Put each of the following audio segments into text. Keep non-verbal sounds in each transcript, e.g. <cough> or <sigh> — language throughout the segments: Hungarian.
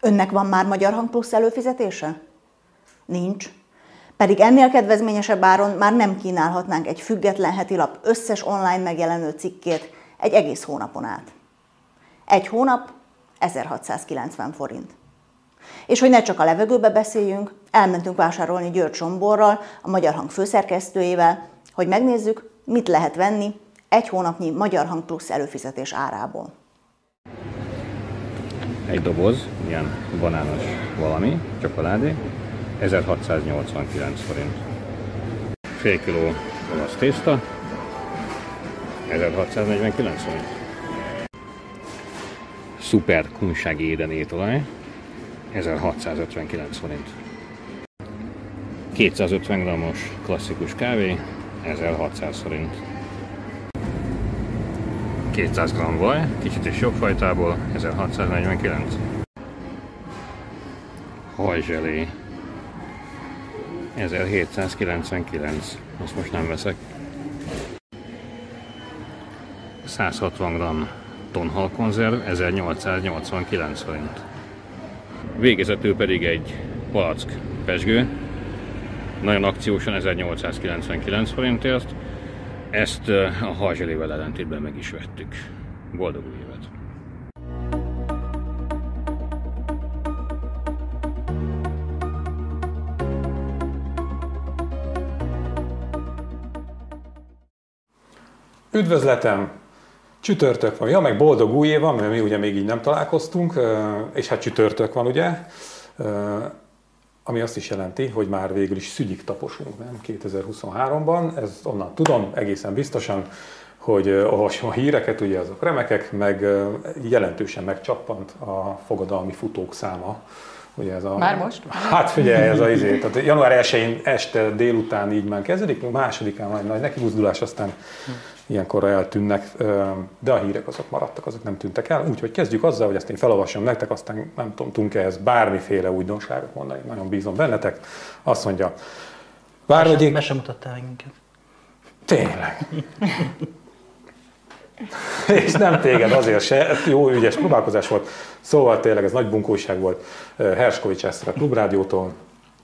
Önnek van már Magyar Hang Plusz előfizetése? Nincs. Pedig ennél kedvezményesebb áron már nem kínálhatnánk egy független heti lap összes online megjelenő cikkét egy egész hónapon át. Egy hónap 1690 forint. És hogy ne csak a levegőbe beszéljünk, elmentünk vásárolni György Somborral, a Magyar Hang főszerkesztőjével, hogy megnézzük, mit lehet venni egy hónapnyi Magyar Hang Plusz előfizetés árából. Egy doboz, ilyen banános valami, csokoládé, 1689 forint. Fél kiló olasz tészta, 1649 forint. Szuper kunsági éden étolaj, 1659 forint. 250 g-os klasszikus kávé, 1600 forint. 200 g vaj, kicsit is jobb fajtából, 1649. Hajzselé, 1799, azt most nem veszek. 160 g tonhalkonzerv, 1889 forint. Végezetül pedig egy palack pesgő, nagyon akciósan 1899 forintért. Ezt a hajzselével ellentétben meg is vettük. Boldog új évet! Üdvözletem! Csütörtök van, ja, meg boldog új év van, mert mi ugye még így nem találkoztunk, és hát csütörtök van ugye, ami azt is jelenti, hogy már végül is szügyig taposunk, nem? 2023-ban, ez onnan tudom, egészen biztosan, hogy olvasom a híreket, ugye azok remekek, meg jelentősen megcsappant a fogadalmi futók száma. Ugye ez a, Már most? Hát figyelj, ez a izé, tehát január 1-én este délután így már kezdődik, másodikán majd nagy nekibuzdulás, aztán ilyenkor eltűnnek, de a hírek azok maradtak, azok nem tűntek el. Úgyhogy kezdjük azzal, hogy ezt én felolvasom nektek, aztán nem tudom, tudunk ehhez bármiféle újdonságot mondani, nagyon bízom bennetek. Azt mondja, Vármegyék... Be sem mutattál meg minket. Tényleg. És nem téged azért se, jó ügyes próbálkozás volt. Szóval tényleg ez nagy bunkóság volt. Herskovics Eszter a Klubrádiótól.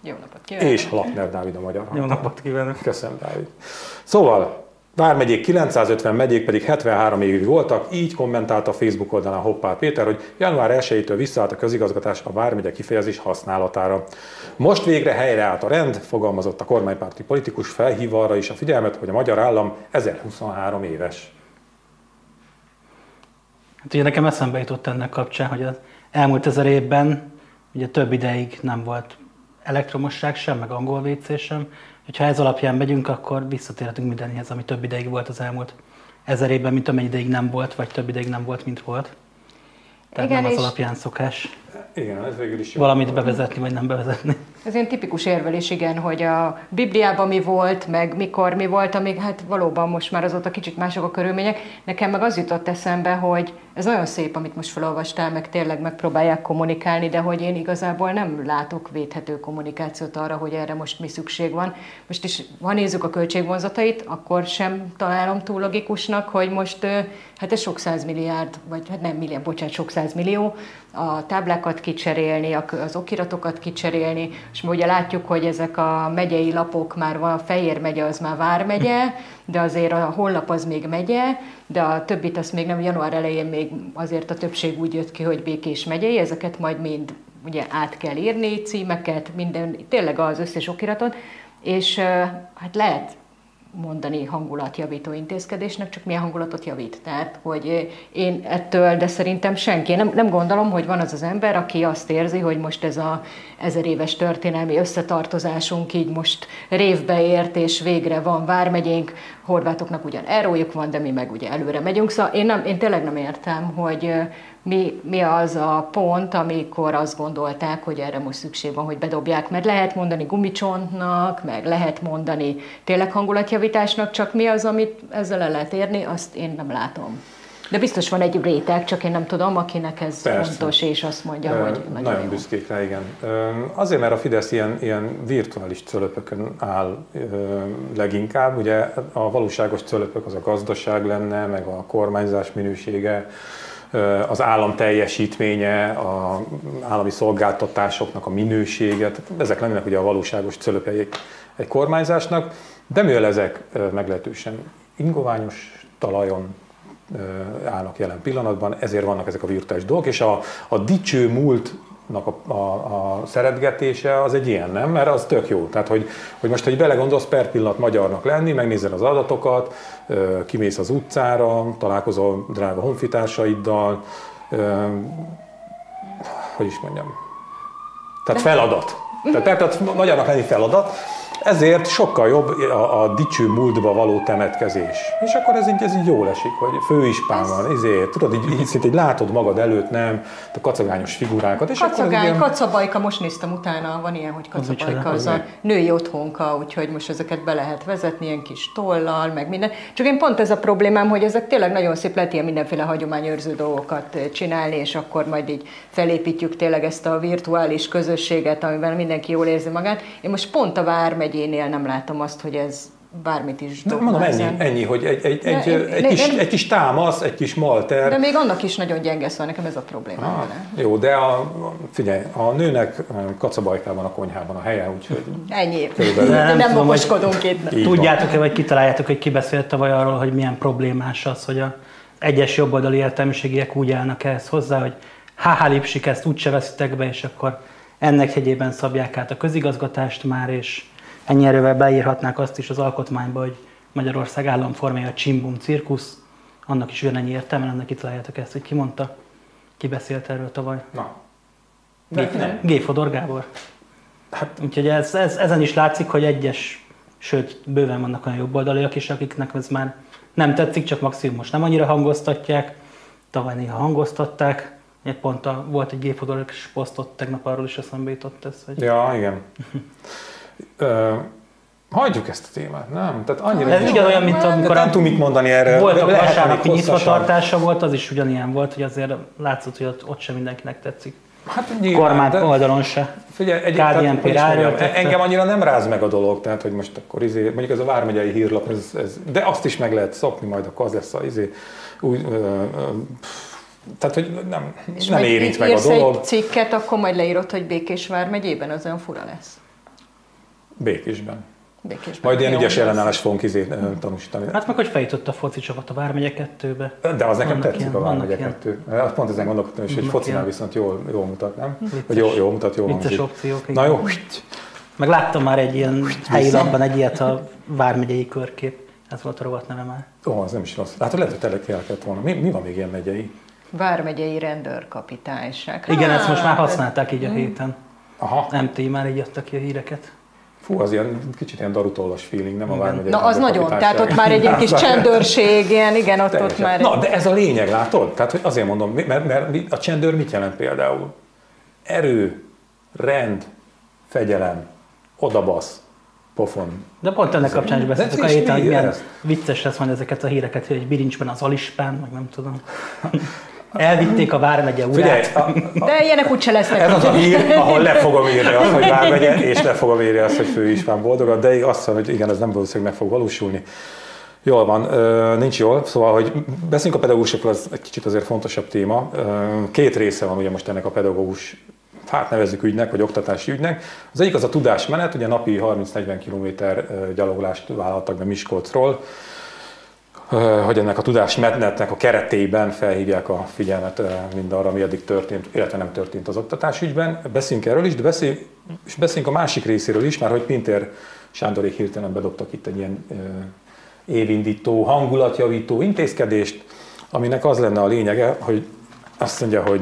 Jó napot kívánok. És Lakner Dávid a Magyar Jó napot kívánok. Köszönöm, Dávid. Szóval Vármegyék 950 megyék pedig 73 évig voltak, így kommentálta Facebook oldalán Hoppál Péter, hogy január 1-től visszaállt a közigazgatás a Vármegye kifejezés használatára. Most végre helyreállt a rend, fogalmazott a kormánypárti politikus, felhívva arra is a figyelmet, hogy a magyar állam 1023 éves. Hát ugye nekem eszembe jutott ennek kapcsán, hogy az elmúlt ezer évben ugye több ideig nem volt elektromosság sem, meg angol WC sem, hogyha ez alapján megyünk, akkor visszatérhetünk mindenhez, ami több ideig volt az elmúlt ezer évben, mint amennyi ideig nem volt, vagy több ideig nem volt, mint volt. Tehát Igen, nem az alapján szokás. Igen, ez végül is jó. Valamit bevezetni, vagy nem bevezetni. Ez ilyen tipikus érvelés, igen, hogy a Bibliában mi volt, meg mikor mi volt, amíg hát valóban most már azóta kicsit mások a körülmények. Nekem meg az jutott eszembe, hogy ez nagyon szép, amit most felolvastál, meg tényleg megpróbálják kommunikálni, de hogy én igazából nem látok védhető kommunikációt arra, hogy erre most mi szükség van. Most is, ha nézzük a költségvonzatait, akkor sem találom túl logikusnak, hogy most hát ez sok százmilliárd, vagy hát nem milliárd, bocsánat, sok százmillió, a táblákat kicserélni, az okiratokat kicserélni, és ugye látjuk, hogy ezek a megyei lapok már van, a Fehér megye az már Vármegye, de azért a honlap az még megye, de a többit azt még nem, január elején még azért a többség úgy jött ki, hogy Békés megyei, ezeket majd mind ugye át kell írni, címeket, minden, tényleg az összes okiratot, és hát lehet mondani hangulatjavító intézkedésnek, csak milyen hangulatot javít. Tehát, hogy én ettől, de szerintem senki, nem, nem gondolom, hogy van az az ember, aki azt érzi, hogy most ez a ezer éves történelmi összetartozásunk így most révbe ért, és végre van vármegyénk, horvátoknak ugyan erójuk van, de mi meg ugye előre megyünk. Szóval én, nem, én tényleg nem értem, hogy mi, mi az a pont, amikor azt gondolták, hogy erre most szükség van, hogy bedobják, mert lehet mondani gumicsontnak, meg lehet mondani tényleg hangulatjavításnak, csak mi az, amit ezzel el lehet érni, azt én nem látom. De biztos van egy réteg, csak én nem tudom, akinek ez Persze. fontos, és azt mondja, Ö, hogy nagyon, Nagyon jó. büszkék rá, igen. Ö, Azért, mert a Fidesz ilyen, ilyen virtuális cölöpökön áll ö, leginkább. Ugye a valóságos cölöpök az a gazdaság lenne, meg a kormányzás minősége, az állam teljesítménye, az állami szolgáltatásoknak a minősége. Tehát ezek lennének ugye a valóságos cölöpei egy kormányzásnak, de mivel ezek meglehetősen ingoványos talajon állnak jelen pillanatban, ezért vannak ezek a virtuális dolgok, és a, a dicső múltnak a, a, a szeretgetése az egy ilyen, nem? Mert az tök jó. Tehát, hogy, hogy most, hogy belegondolsz per pillanat magyarnak lenni, megnézed az adatokat, kimész az utcára, találkozol drága honfitársaiddal, hogy is mondjam, tehát feladat. Tehát, tehát magyarnak lenni feladat, ezért sokkal jobb a, a dicső múltba való temetkezés. És akkor ez így, ez így jól esik, hogy főispán van, ezért, tudod, így, így szinte így látod magad előtt, nem, a kacagányos figurákat. És akkor Kacagány, ilyen- kacabajka, most néztem utána, van ilyen, hogy kacabajka, az Az a női otthonka, úgyhogy most ezeket be lehet vezetni, ilyen kis tollal, meg minden. Csak én pont ez a problémám, hogy ezek tényleg nagyon szép, lehet ilyen mindenféle hagyományőrző dolgokat eh, csinálni, és akkor majd így felépítjük tényleg ezt a virtuális közösséget, amiben mindenki jól érzi magát. Én most pont a Vármegyénél nem látom azt, hogy ez bármit is De dobna mondom, ennyi, ennyi, hogy egy, egy, De egy, én- egy, én- kis, én- egy kis támasz, egy kis malter. De még annak is nagyon gyenge, szóval nekem ez a probléma. Ah, vele. jó, de a, figyelj, a nőnek kacabajkában a konyhában a helye, úgyhogy Ennyi. Körülbelül. De Nem, nem okoskodunk itt. Tudjátok-e, vagy kitaláljátok, hogy ki beszélt tavaly arról, hogy milyen problémás az, hogy a egyes jobboldali értelmiségiek úgy állnak ehhez hozzá, hogy háhá lipsik, ezt úgyse veszitek be, és akkor ennek hegyében szabják át a közigazgatást már, és ennyi erővel beírhatnák azt is az alkotmányba, hogy Magyarország államformája a csimbum cirkusz, annak is ugyanennyi értelme, ennek kitaláljátok ezt, hogy ki mondta, ki beszélt erről tavaly. na. De, nem. G. Fodor Gábor. Hát, Úgyhogy ez, ez, ezen is látszik, hogy egyes, sőt, bőven vannak olyan jobboldaliak is, akiknek ez már nem tetszik, csak maximum most nem annyira hangoztatják. Tavaly néha hangoztatták. Egy pont a, volt egy G. Fodoros posztot, tegnap arról is eszembe jutott ez, hogy Ja, igen. <laughs> Ö, hagyjuk ezt a témát, nem? Tehát annyira... Ez ugyanolyan, mint Tehát amikor nem tudom mit mondani erre. volt a vasárnapi nyitvatartása volt, az is ugyanilyen volt, hogy azért látszott, hogy ott, ott sem mindenkinek tetszik. Hát nyilván, Kormány de- oldalon se. Figyelj, egy, KDNP mondjam, engem annyira nem ráz meg a dolog, tehát hogy most akkor izé, mondjuk ez a Vármegyei hírlap, ez, ez, de azt is meg lehet szokni, majd akkor az lesz a izé, úgy, ö, ö, tehát, hogy nem, És nem érint meg a dolog. egy cikket, akkor majd leírod, hogy Békésvár megyében, az olyan fura lesz. Békésben. Békésben. Majd ilyen ügyes ellenállást fogunk izé, tanúsítani. Hát meg, hogy feljutott a foci csapat a Vármegye kettőbe. De az nekem Vannak tetszik ilyen- a Vármegye ilyen. kettő. Hát Pont ezen gondolkodtam, egy Vannak focinál viszont jól, jól mutat, nem? Vicces. Vagy jól, jól mutat, jól Vicces hangzik. opciók. Na jó, Meg láttam már egy ilyen helyi lapban egy ilyet a Vármegyei körkép. Ez volt a rovat neve már. ó, az nem is rossz. Hát lehet, hogy tele kellett volna. Mi, mi van még ilyen megyei? Vármegyei rendőrkapitányság. Igen, ezt most már Hát, használták így a héten. Aha, MT már így adtak ki a híreket. Fú, az ilyen kicsit ilyen darutollas feeling, nem a Igen. Vármegyei Na az nagyon, tehát ott már egy ilyen kis csendőrség, ilyen, igen, ott, ott már... Na, de ez a lényeg, látod? Tehát hogy azért mondom, mert, mert a csendőr mit jelent például? Erő, rend, fegyelem, odabasz, pofon. De pont ennek kapcsán is beszéltük a héten, hogy mi milyen ez? vicces lesz majd ezeket a híreket, hogy egy bilincsben az alispán, meg nem tudom. <laughs> Elvitték a Vármegye Figyelj, urát. a, De ilyenek úgyse lesznek. Ez az a hír, ahol le fogom írni azt, hogy Vármegye, és le fogom írni azt, hogy főispán boldogat, de azt mondom, hogy igen, ez nem valószínűleg meg fog valósulni. Jól van, nincs jól, szóval, hogy beszéljünk a pedagógusokról, az egy kicsit azért fontosabb téma. Két része van ugye most ennek a pedagógus, hát nevezzük ügynek, vagy oktatási ügynek. Az egyik az a tudásmenet, ugye napi 30-40 km gyaloglást vállaltak be Miskolcról, hogy ennek a tudásmenetnek a keretében felhívják a figyelmet mindarra, ami eddig történt, illetve nem történt az oktatásügyben. Beszéljünk erről is, de beszél, és beszéljünk a másik részéről is, már hogy Pintér Sándorék hirtelen bedobtak itt egy ilyen évindító, hangulatjavító intézkedést, aminek az lenne a lényege, hogy azt mondja, hogy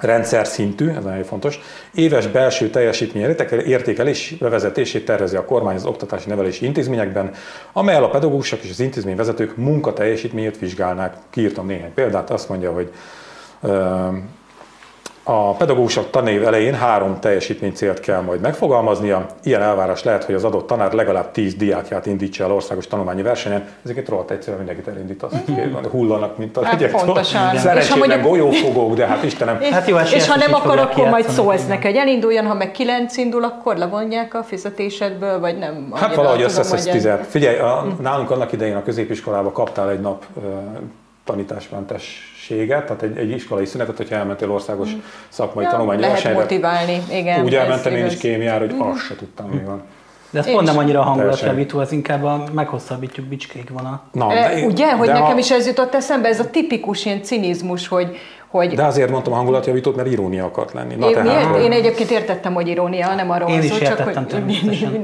rendszer szintű, ez nagyon fontos, éves belső teljesítmény értékel- értékelés bevezetését tervezi a kormány az oktatási nevelési intézményekben, amelyel a pedagógusok és az intézményvezetők munkateljesítményét vizsgálnák. Kiírtam néhány példát, azt mondja, hogy A pedagógusok tanév elején három teljesítménycélt kell majd megfogalmaznia. Ilyen elvárás lehet, hogy az adott tanár legalább 10 diákját indítsa el országos tanulmányi versenyen. Ezeket rohadt egyszerűen mindenkit elindít. Azt hullanak, mint a Mhm. Hát legyek. És ha Szerencsétlen mondjuk- golyófogók, de hát Istenem. És, Hát jó és esélyes ha is nem akar, akkor majd szólsz neki, hogy elinduljon, ha meg kilenc indul, akkor levonják a fizetésedből, vagy nem? Hát valahogy összeszedsz tizet. Figyelj, a, nálunk annak idején a középiskolában kaptál egy nap ö, tanításmentességet, tehát egy, egy iskolai szünetet, hogyha elmentél országos szakmai Ja, tanulmányi lehet versenyre. motiválni, igen. Úgy elmentem én is kémiára, hogy azt se tudtam, mi van. De ez Én pont nem annyira Teljesen. hangulatjavító, az inkább a meghosszabbítjuk bicskéig van a... Na, E, én- Ugye, hogy de nekem ha- is ez jutott eszembe, ez a tipikus ilyen cinizmus, hogy, hogy De azért mondtam a hangulatjavítót, mert irónia akart lenni. Na én, tehát, miért? hogy- én egyébként értettem, hogy irónia, nem arról Én van is szó, csak hogy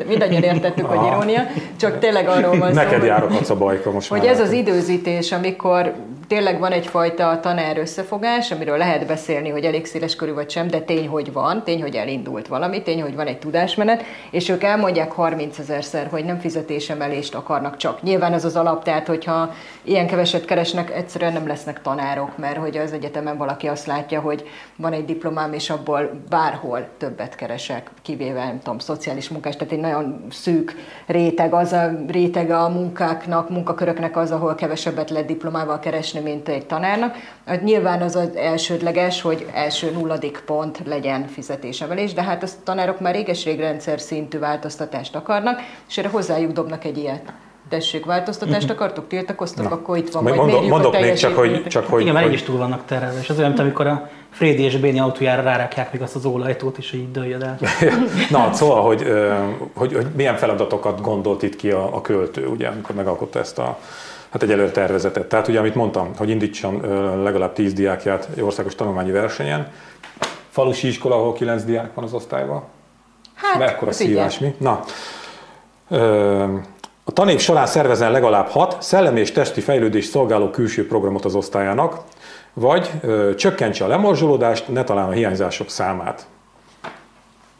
mindannyian értettük, hogy irónia, csak tényleg arról van szó, Neked járok a bajka most hogy ez az időzítés, amikor tényleg van egyfajta tanár összefogás, amiről lehet beszélni, hogy elég széles körű vagy sem, de tény, hogy van, tény, hogy elindult valami, tény, hogy van egy tudásmenet, és ők elmondják 30 ezerszer, hogy nem fizetésemelést akarnak csak. Nyilván ez az alap, tehát hogyha ilyen keveset keresnek, egyszerűen nem lesznek tanárok, mert hogy az egyetemen valaki azt látja, hogy van egy diplomám, és abból bárhol többet keresek, kivéve, nem tudom, szociális munkás, tehát egy nagyon szűk réteg, az a rétege a munkáknak, munkaköröknek az, ahol kevesebbet lehet diplomával keresni, mint egy tanárnak. Hát nyilván az az elsődleges, hogy első nulladik pont legyen fizetésemelés, de hát a tanárok már réges-rég rendszer szintű változtatást akarnak, és erre hozzájuk dobnak egy ilyet. Tessék, változtatást akartok, tiltakoztok, akkor itt van, Majd majd mondok, mérjük mondok a még csak, hogy, csak hogy, Igen, így hogy is túl vannak terelve, és az olyan, mint amikor a Frédi és Béni autójára rárakják még azt az ólajtót, és így dőljed el. <laughs> Na, szóval, hogy, hogy, hogy milyen feladatokat gondolt itt ki a, a költő, ugye, amikor megalkotta ezt a hát egy előre tervezetet. Tehát ugye, amit mondtam, hogy indítson ö, legalább 10 diákját országos tanulmányi versenyen. Falusi iskola, ahol 9 diák van az osztályban. Hát, Mekkora szívás mi? Na, a tanév során szervezen legalább hat szellemi és testi fejlődés szolgáló külső programot az osztályának, vagy ö, csökkentse a lemorzsolódást, ne talán a hiányzások számát.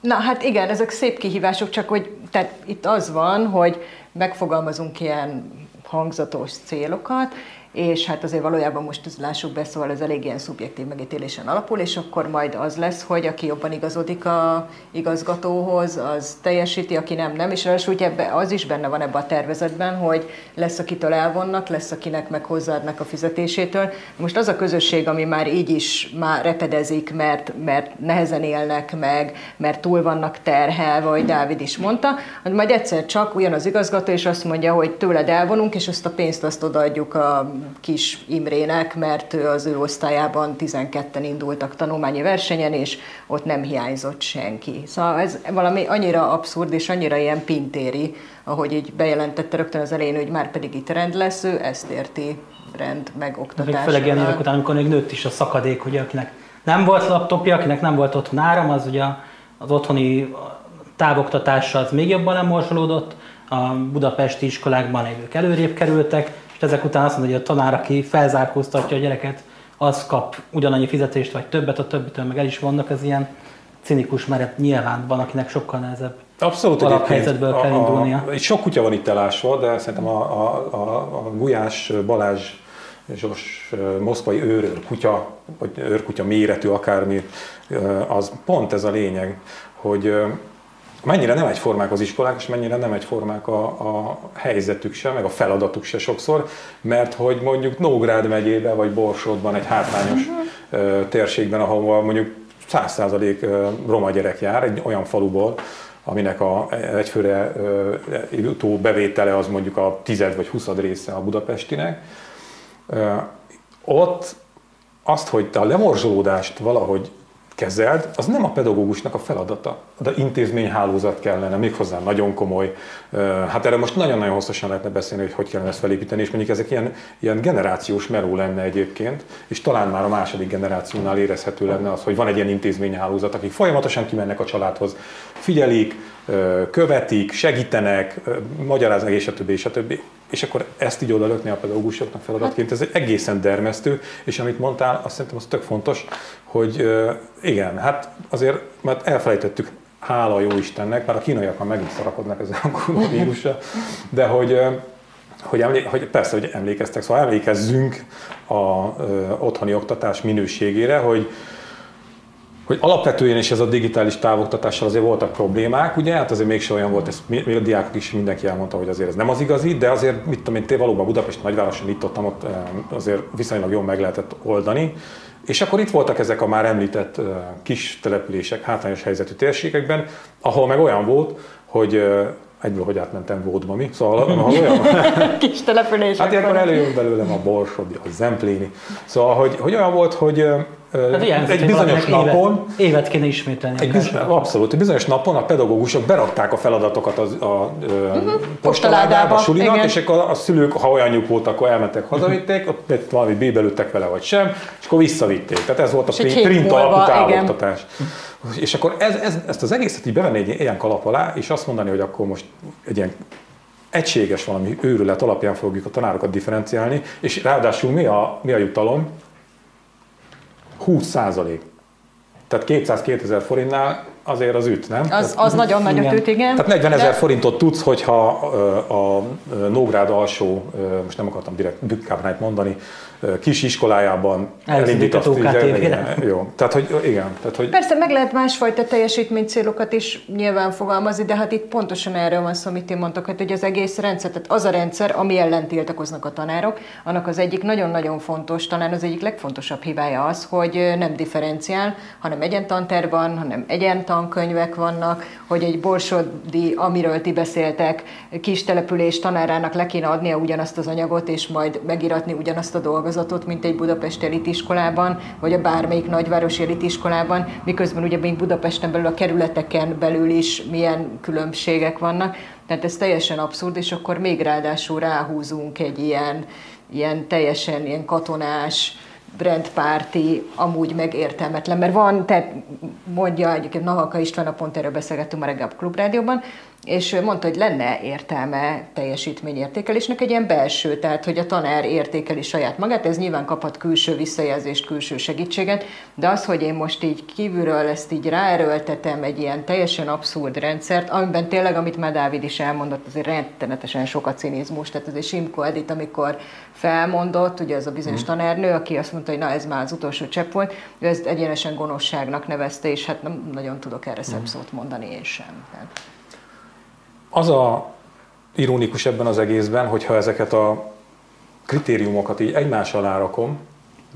Na hát igen, ezek szép kihívások, csak hogy tehát itt az van, hogy megfogalmazunk ilyen hangzatos célokat, és hát azért valójában most ezt lássuk be, szóval ez elég ilyen szubjektív megítélésen alapul, és akkor majd az lesz, hogy aki jobban igazodik a igazgatóhoz, az teljesíti, aki nem, nem, és ráadásul ugye ebbe, az is benne van ebbe a tervezetben, hogy lesz, akitől elvonnak, lesz, akinek meg hozzáadnak a fizetésétől. Most az a közösség, ami már így is már repedezik, mert, mert nehezen élnek meg, mert túl vannak terhelve, ahogy Dávid is mondta, hogy majd egyszer csak ugyan az igazgató, és azt mondja, hogy tőled elvonunk, és azt a pénzt azt odaadjuk a kis Imrének, mert ő az ő osztályában 12-en indultak tanulmányi versenyen, és ott nem hiányzott senki. Szóval ez valami annyira abszurd, és annyira ilyen pintéri, ahogy így bejelentette rögtön az elején, hogy már pedig itt rend lesz, ő ezt érti rend, meg oktatás. főleg ilyen évek után, amikor még nőtt is a szakadék, ugye, akinek nem volt laptopja, akinek nem volt otthon áram, az ugye az otthoni távoktatása az még jobban lemorzsolódott, a budapesti iskolákban lévők előrébb kerültek, és ezek után azt mondja, hogy a tanár, aki felzárkóztatja a gyereket, az kap ugyanannyi fizetést, vagy többet, a többitől meg el is vannak, ez ilyen cinikus, mert nyilván van, akinek sokkal nehezebb Abszolút alaphelyzetből kell a, indulnia. a, sok kutya van itt elásva, de szerintem a, a, a, a Gulyás Balázs Zsos moszkvai őr kutya, vagy őrkutya méretű akármi, az pont ez a lényeg, hogy mennyire nem egyformák az iskolák, és mennyire nem egyformák a, a helyzetük se, meg a feladatuk se sokszor, mert hogy mondjuk Nógrád megyében, vagy Borsodban egy hátrányos uh-huh. térségben, ahol mondjuk 100% roma gyerek jár, egy olyan faluból, aminek a egyfőre jutó bevétele az mondjuk a tized vagy huszad része a budapestinek. Ott azt, hogy a lemorzsolódást valahogy kezeld, az nem a pedagógusnak a feladata. De intézményhálózat kellene, méghozzá nagyon komoly. Hát erre most nagyon-nagyon hosszasan lehetne beszélni, hogy hogy kellene ezt felépíteni, és mondjuk ezek ilyen, ilyen generációs meló lenne egyébként, és talán már a második generációnál érezhető lenne az, hogy van egy ilyen intézményhálózat, akik folyamatosan kimennek a családhoz, figyelik, követik, segítenek, magyaráznak, és a többi, és a többi. És akkor ezt így odalökni a pedagógusoknak feladatként, ez egy egészen dermesztő, és amit mondtál, azt szerintem az tök fontos, hogy igen, hát azért, mert elfelejtettük, hála a jó Istennek, mert a kínaiak már megint szarakodnak ezzel a koronavírusra, de hogy, hogy, emlé- hogy persze, hogy emlékeztek, szóval emlékezzünk a otthoni oktatás minőségére, hogy hogy alapvetően is ez a digitális távoktatással azért voltak problémák, ugye, hát azért mégsem olyan volt, ezt még a diákok is mindenki elmondta, hogy azért ez nem az igazi, de azért, mit tudom én, te valóban Budapest nagyvároson itt ott, ott azért viszonylag jól meg lehetett oldani. És akkor itt voltak ezek a már említett kis települések, hátrányos helyzetű térségekben, ahol meg olyan volt, hogy egyből, hogy átmentem Vódba, mi? Szóval <laughs> ahol olyan... Kis települések. Hát ilyenkor előjön belőlem a Borsodi, a Zempléni. Szóval, hogy, hogy olyan volt, hogy Hát egy bizonyos napon... Évet, évet kéne ismételni. Egy biz, abszolút. Egy bizonyos napon a pedagógusok berakták a feladatokat az, a, a uh-huh. postaládába, a sulinak, igen. és akkor a, szülők, ha olyan nyug voltak, akkor elmentek, hazavitték, ott valami bébelődtek vele, vagy sem, és akkor visszavitték. Tehát ez volt a print, print alapú távoktatás. És akkor ez, ez, ezt az egészet így bevenni egy ilyen kalap alá, és azt mondani, hogy akkor most egy ilyen egységes valami őrület alapján fogjuk a tanárokat differenciálni, és ráadásul mi a, mi a jutalom? 20 százalék. Tehát 202 ezer forintnál azért az üt, nem? Az, az nagyon nagyot üt, igen. Tehát 40 ezer de... forintot tudsz, hogyha a Nógrád alsó, most nem akartam direkt bükkábrányt mondani, kis iskolájában elindítasz. Jó, tehát hogy igen. Tehát, hogy... Persze meg lehet másfajta teljesítménycélokat is nyilván fogalmazni, de hát itt pontosan erről van szó, amit én mondtok, hát, hogy az egész rendszer, tehát az a rendszer, ami ellen tiltakoznak a tanárok, annak az egyik nagyon-nagyon fontos, talán az egyik legfontosabb hibája az, hogy nem differenciál, hanem egyen tanterv van, hanem egyen tankönyvek vannak, hogy egy borsodi, amiről ti beszéltek, kis település tanárának le kéne adnia ugyanazt az anyagot, és majd megiratni ugyanazt a dolgozatot, mint egy Budapest elitiskolában, vagy a bármelyik nagyvárosi elitiskolában, miközben ugye még Budapesten belül a kerületeken belül is milyen különbségek vannak. Tehát ez teljesen abszurd, és akkor még ráadásul ráhúzunk egy ilyen, ilyen teljesen ilyen katonás, brandpárti, amúgy megértelmetlen, mert van, tehát mondja egyébként Nahaka István, a pont erről beszélgettünk már reggel a Klubrádióban, és mondta, hogy lenne értelme teljesítményértékelésnek egy ilyen belső, tehát hogy a tanár értékeli saját magát, ez nyilván kaphat külső visszajelzést, külső segítséget, de az, hogy én most így kívülről ezt így ráerőltetem egy ilyen teljesen abszurd rendszert, amiben tényleg, amit már Dávid is elmondott, azért rettenetesen sok a cinizmus, tehát azért Simko Edit, amikor felmondott, ugye az a bizonyos mm. tanárnő, aki azt mondta, hogy na ez már az utolsó csepp volt, ő ezt egyenesen gonoszságnak nevezte, és hát nem nagyon tudok erre szebb mm. szót mondani én sem. Tehát. Az a ironikus ebben az egészben, hogyha ezeket a kritériumokat így egymás alá rakom,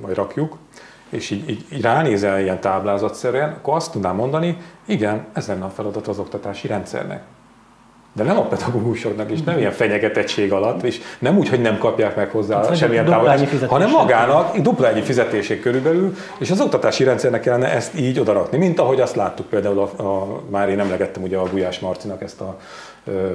vagy rakjuk, és így, így, így ránézel ilyen táblázatszerűen, akkor azt tudnám mondani, igen, ez lenne a feladat az oktatási rendszernek. De nem a pedagógusoknak, és nem ilyen fenyegetettség alatt, és nem úgy, hogy nem kapják meg hozzá hát, semmilyen támogatást, hanem magának dupla ennyi fizetéség körülbelül, és az oktatási rendszernek kellene ezt így odarakni, mint ahogy azt láttuk például, a, a, már én emlegettem ugye a Gulyás Marcinak ezt a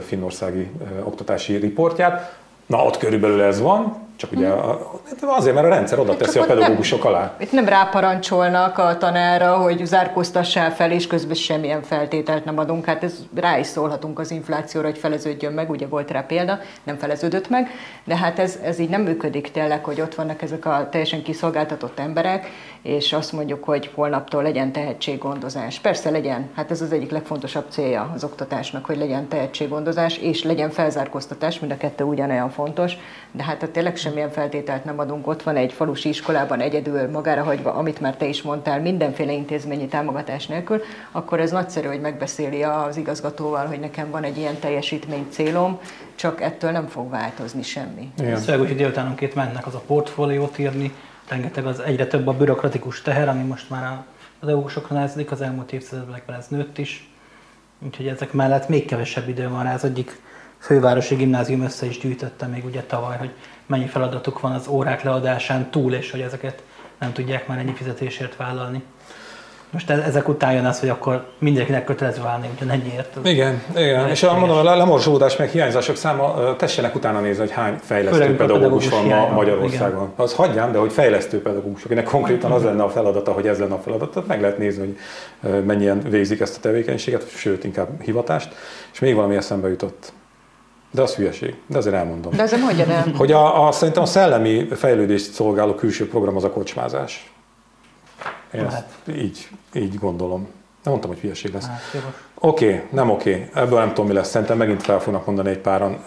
finnországi oktatási riportját. Na, ott körülbelül ez van, csak ugye mhm. azért, mert a rendszer oda teszi a pedagógusok nem, alá. Itt nem ráparancsolnak a tanára, hogy zárkóztassál fel, és közben semmilyen feltételt nem adunk. Hát ez rá is szólhatunk az inflációra, hogy feleződjön meg, ugye volt rá példa, nem feleződött meg, de hát ez, ez így nem működik tényleg, hogy ott vannak ezek a teljesen kiszolgáltatott emberek, és azt mondjuk, hogy holnaptól legyen tehetséggondozás. Persze legyen, hát ez az egyik legfontosabb célja az oktatásnak, hogy legyen tehetséggondozás, és legyen felzárkóztatás, mind a kettő ugyanolyan fontos, de hát a tényleg semmilyen feltételt nem adunk. Ott van egy falusi iskolában egyedül magára hagyva, amit már te is mondtál, mindenféle intézményi támogatás nélkül, akkor ez nagyszerű, hogy megbeszéli az igazgatóval, hogy nekem van egy ilyen teljesítmény célom, csak ettől nem fog változni semmi. Igen. Szóval, hogy délutánonként mennek az a portfóliót írni, rengeteg az egyre több a bürokratikus teher, ami most már az EU-sokra nehezedik, az elmúlt évtizedekben ez nőtt is. Úgyhogy ezek mellett még kevesebb idő van rá. Az egyik fővárosi gimnázium össze is gyűjtötte még ugye tavaly, hogy mennyi feladatuk van az órák leadásán túl, és hogy ezeket nem tudják már ennyi fizetésért vállalni. Most ezek után jön az, hogy akkor mindenkinek kötelező válni ugyanennyiért. Igen, igen. és mondom, a lemorzsolódás meg hiányzások száma, tessenek utána nézni, hogy hány fejlesztő Főleg pedagógus van ma Magyarországon. Igen. Az hagyjám, de hogy fejlesztő pedagógus, akinek konkrétan az lenne a feladata, hogy ez lenne a feladata, meg lehet nézni, hogy mennyien végzik ezt a tevékenységet, sőt, inkább hivatást. És még valami eszembe jutott. De az hülyeség, de azért elmondom. De azért mondja el. Hogy a, a, szerintem a szellemi fejlődést szolgáló külső program az a kocsmázás. Én ezt így, így gondolom. Nem mondtam, hogy hülyeség lesz. Hát, oké, okay, nem oké. Okay. Ebből nem tudom, mi lesz. Szerintem megint fel fognak mondani egy páran.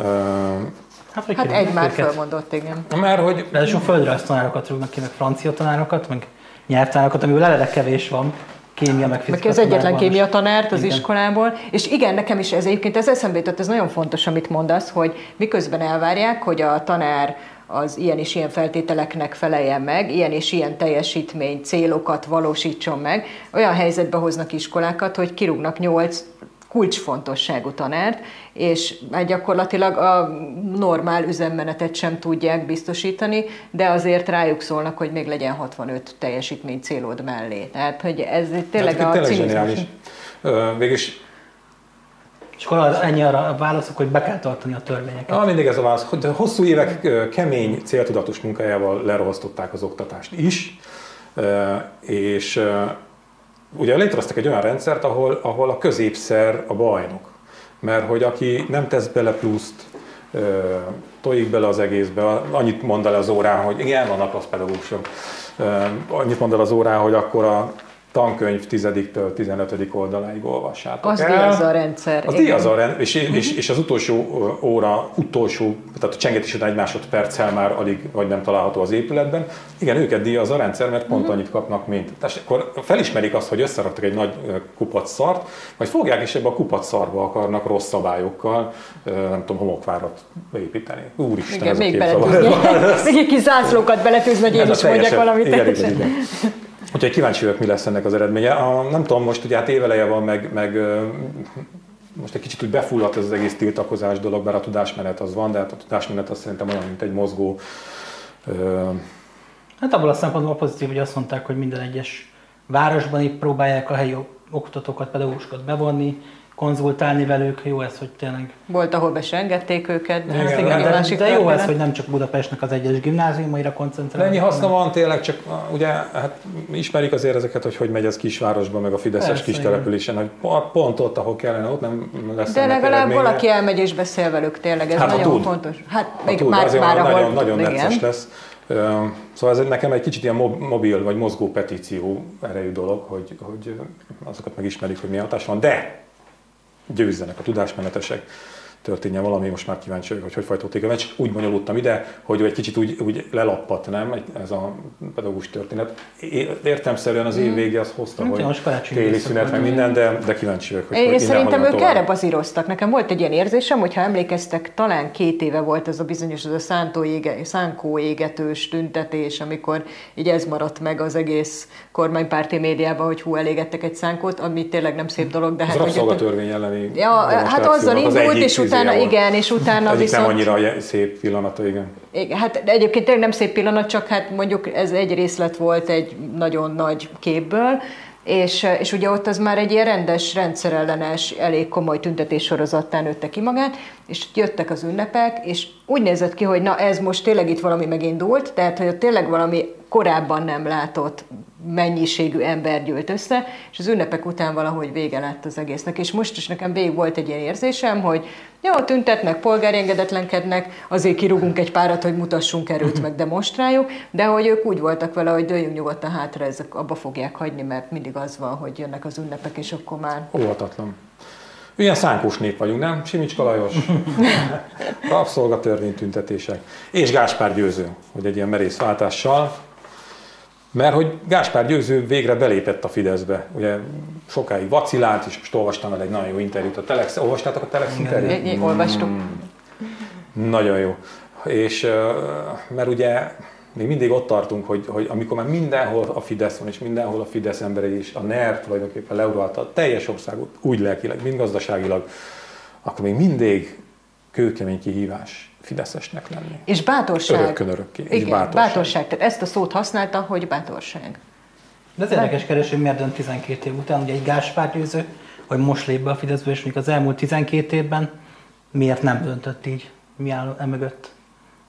Hát, hát egy már felmondott, igen. Mert hogy... De sok földrajz tanárokat rúgnak ki, meg francia tanárokat, meg nyelvtanárokat, amiből eleve kevés van kémia, meg Meg fizika az egyetlen kémia tanárt az Igen. iskolából, és igen, nekem is ez egyébként ez eszembe jutott, ez nagyon fontos, amit mondasz, hogy miközben elvárják, hogy a tanár az ilyen és ilyen feltételeknek feleljen meg, ilyen és ilyen teljesítmény, célokat valósítson meg, olyan helyzetbe hoznak iskolákat, hogy kirúgnak nyolc kulcsfontosságú tanárt, és hát gyakorlatilag a normál üzemmenetet sem tudják biztosítani, de azért rájuk szólnak, hogy még legyen 65 teljesítmény célod mellé. Tehát, hogy ez tényleg Hát, a tényleg cinizmus. Végülis És akkor ennyi arra a válaszok, hogy be kell tartani a törvényeket. Ah, mindig ez a válasz. Hosszú évek kemény, céltudatos munkájával lerohasztották az oktatást is, és ugye létrehoztak egy olyan rendszert, ahol, ahol a középszer a bajnok. Mert hogy aki nem tesz bele pluszt, tojik bele az egészbe, annyit mond el az órán, hogy igen, vannak rossz pedagógusok, Ö, annyit mond el az órán, hogy akkor a tankönyv 10-től 15. oldaláig olvassátok Az el. díjaz a rendszer. Az a rend, és, és, és az utolsó óra, utolsó, tehát a csengetés után egy másodperccel már alig vagy nem található az épületben. Igen, őket díjaz a rendszer, mert pont annyit kapnak, mint. Tehát akkor felismerik azt, hogy összeraktak egy nagy kupac szart, majd fogják és ebbe a kupac szarba akarnak rossz szabályokkal, nem tudom, homokvárat beépíteni. Úristen, Igen, ez a még képzavar. beletűzni. <laughs> Még egy kis zászlókat beletűzni, hogy én Ez a is mondjak valamit. Igen, igen, igen. <laughs> Úgyhogy kíváncsi vagyok, mi lesz ennek az eredménye. A, nem tudom, most ugye hát éveleje van, meg, meg most egy kicsit úgy befulladt ez az egész tiltakozás dolog, bár a tudásmenet az van, de hát a tudásmenet az szerintem olyan, mint egy mozgó Hát abból a szempontból pozitív, hogy azt mondták, hogy minden egyes városban itt próbálják a helyi oktatókat, pedagógusokat bevonni, konzultálni velük. Jó ez, hogy tényleg... Volt, ahol be se engedték őket, de Igen, igen, de, másik de jó ez, hogy nem csak Budapestnek az egyes gimnáziumaira koncentrálnak. Ennyi haszna hanem- van tényleg, csak ugye hát ismerik azért ezeket, hogy hogy megy ez kisvárosban, meg a fideszes Persze, kis településen, hogy pont- ott, ahol kellene, ott nem lesz De legalább valaki elmegy és beszél velük, tényleg ez Hát, nagyon tud. fontos. Hát Ha még tud, már, már ahol... nagyon, nagyon necces lesz. Szóval ez nekem egy kicsit ilyen mob- mobil vagy mozgó petíció erejű dolog, hogy, hogy azokat megismerik, hogy milyen hatás van, de győzzenek a tudásmenetesek, történjen valami, most már kíváncsi vagyok, hogy hogy folytatódik a meccs. Úgy bonyolultam ide, hogy egy kicsit úgy, úgy lelappat, nem, ez a pedagógus történet. Értemszerűen az év vége az hozta, Hát, hogy most téli szünet, meg minden, de, de kíváncsi vagyok, hogy, Én szerintem ők tovább. erre bazíroztak. Nekem volt egy ilyen érzésem, hogy ha emlékeztek, talán két éve volt ez a bizonyos, ez a szántó ége, szánkó égetős tüntetés, amikor így ez maradt meg az egész kormánypárti médiában, hogy hú, elégettek egy szánkót, ami tényleg nem szép dolog, de Az hát... hogy- rabszolgatörvény elleni Ja, hát azzal az indult, és utána, igen, és utána Egyik viszont... nem annyira szép pillanata, igen. Igen, Hát egyébként tényleg nem szép pillanat, csak hát mondjuk ez egy részlet volt egy nagyon nagy képből, és, és ugye ott az már egy ilyen rendes, rendszerellenes, elég komoly tüntetés sorozattán nőtte ki magát, és jöttek az ünnepek, és úgy nézett ki, hogy na ez most tényleg itt valami megindult, tehát hogy ott tényleg valami korábban nem látott mennyiségű ember gyűlt össze, és az ünnepek után valahogy vége lett az egésznek. És most is nekem végig volt egy ilyen érzésem, hogy jó, tüntetnek, polgári engedetlenkednek, azért kirúgunk egy párat, hogy mutassunk erőt, meg demonstráljuk, de hogy ők úgy voltak vele, hogy dőljünk nyugodtan hátra, ezek abba fogják hagyni, mert mindig az van, hogy jönnek az ünnepek, és akkor már Óvatatlan. Ilyen szánkós nép vagyunk, nem? Simicska Lajos, <laughs> rabszolgatörvény tüntetések. És Gáspár Győző, hogy egy ilyen merész váltással, mert hogy Gáspár Győző végre belépett a Fideszbe. Ugye sokáig vacilált, és most olvastam el egy nagyon jó interjút a Telex. Olvastátok a Telex interjút? Olvastuk. Nagyon jó. És mert ugye még mindig ott tartunk, hogy, hogy amikor már mindenhol a Fidesz van, és mindenhol a Fidesz emberei is, a NER tulajdonképpen leuralta a teljes országot, úgy lelkileg, mind gazdaságilag, akkor még mindig kőkemény kihívás Fideszesnek lenni. És bátorság. Örökkön örökké. Igen, bátorság. bátorság. bátorság. Tehát ezt a szót használta, hogy bátorság. De az érdekes kereső, hogy miért dönt 12 év után, ugye egy Gáspár győző, hogy most lép be a Fideszbe, és még az elmúlt 12 évben miért nem döntött így? Mi áll emögött?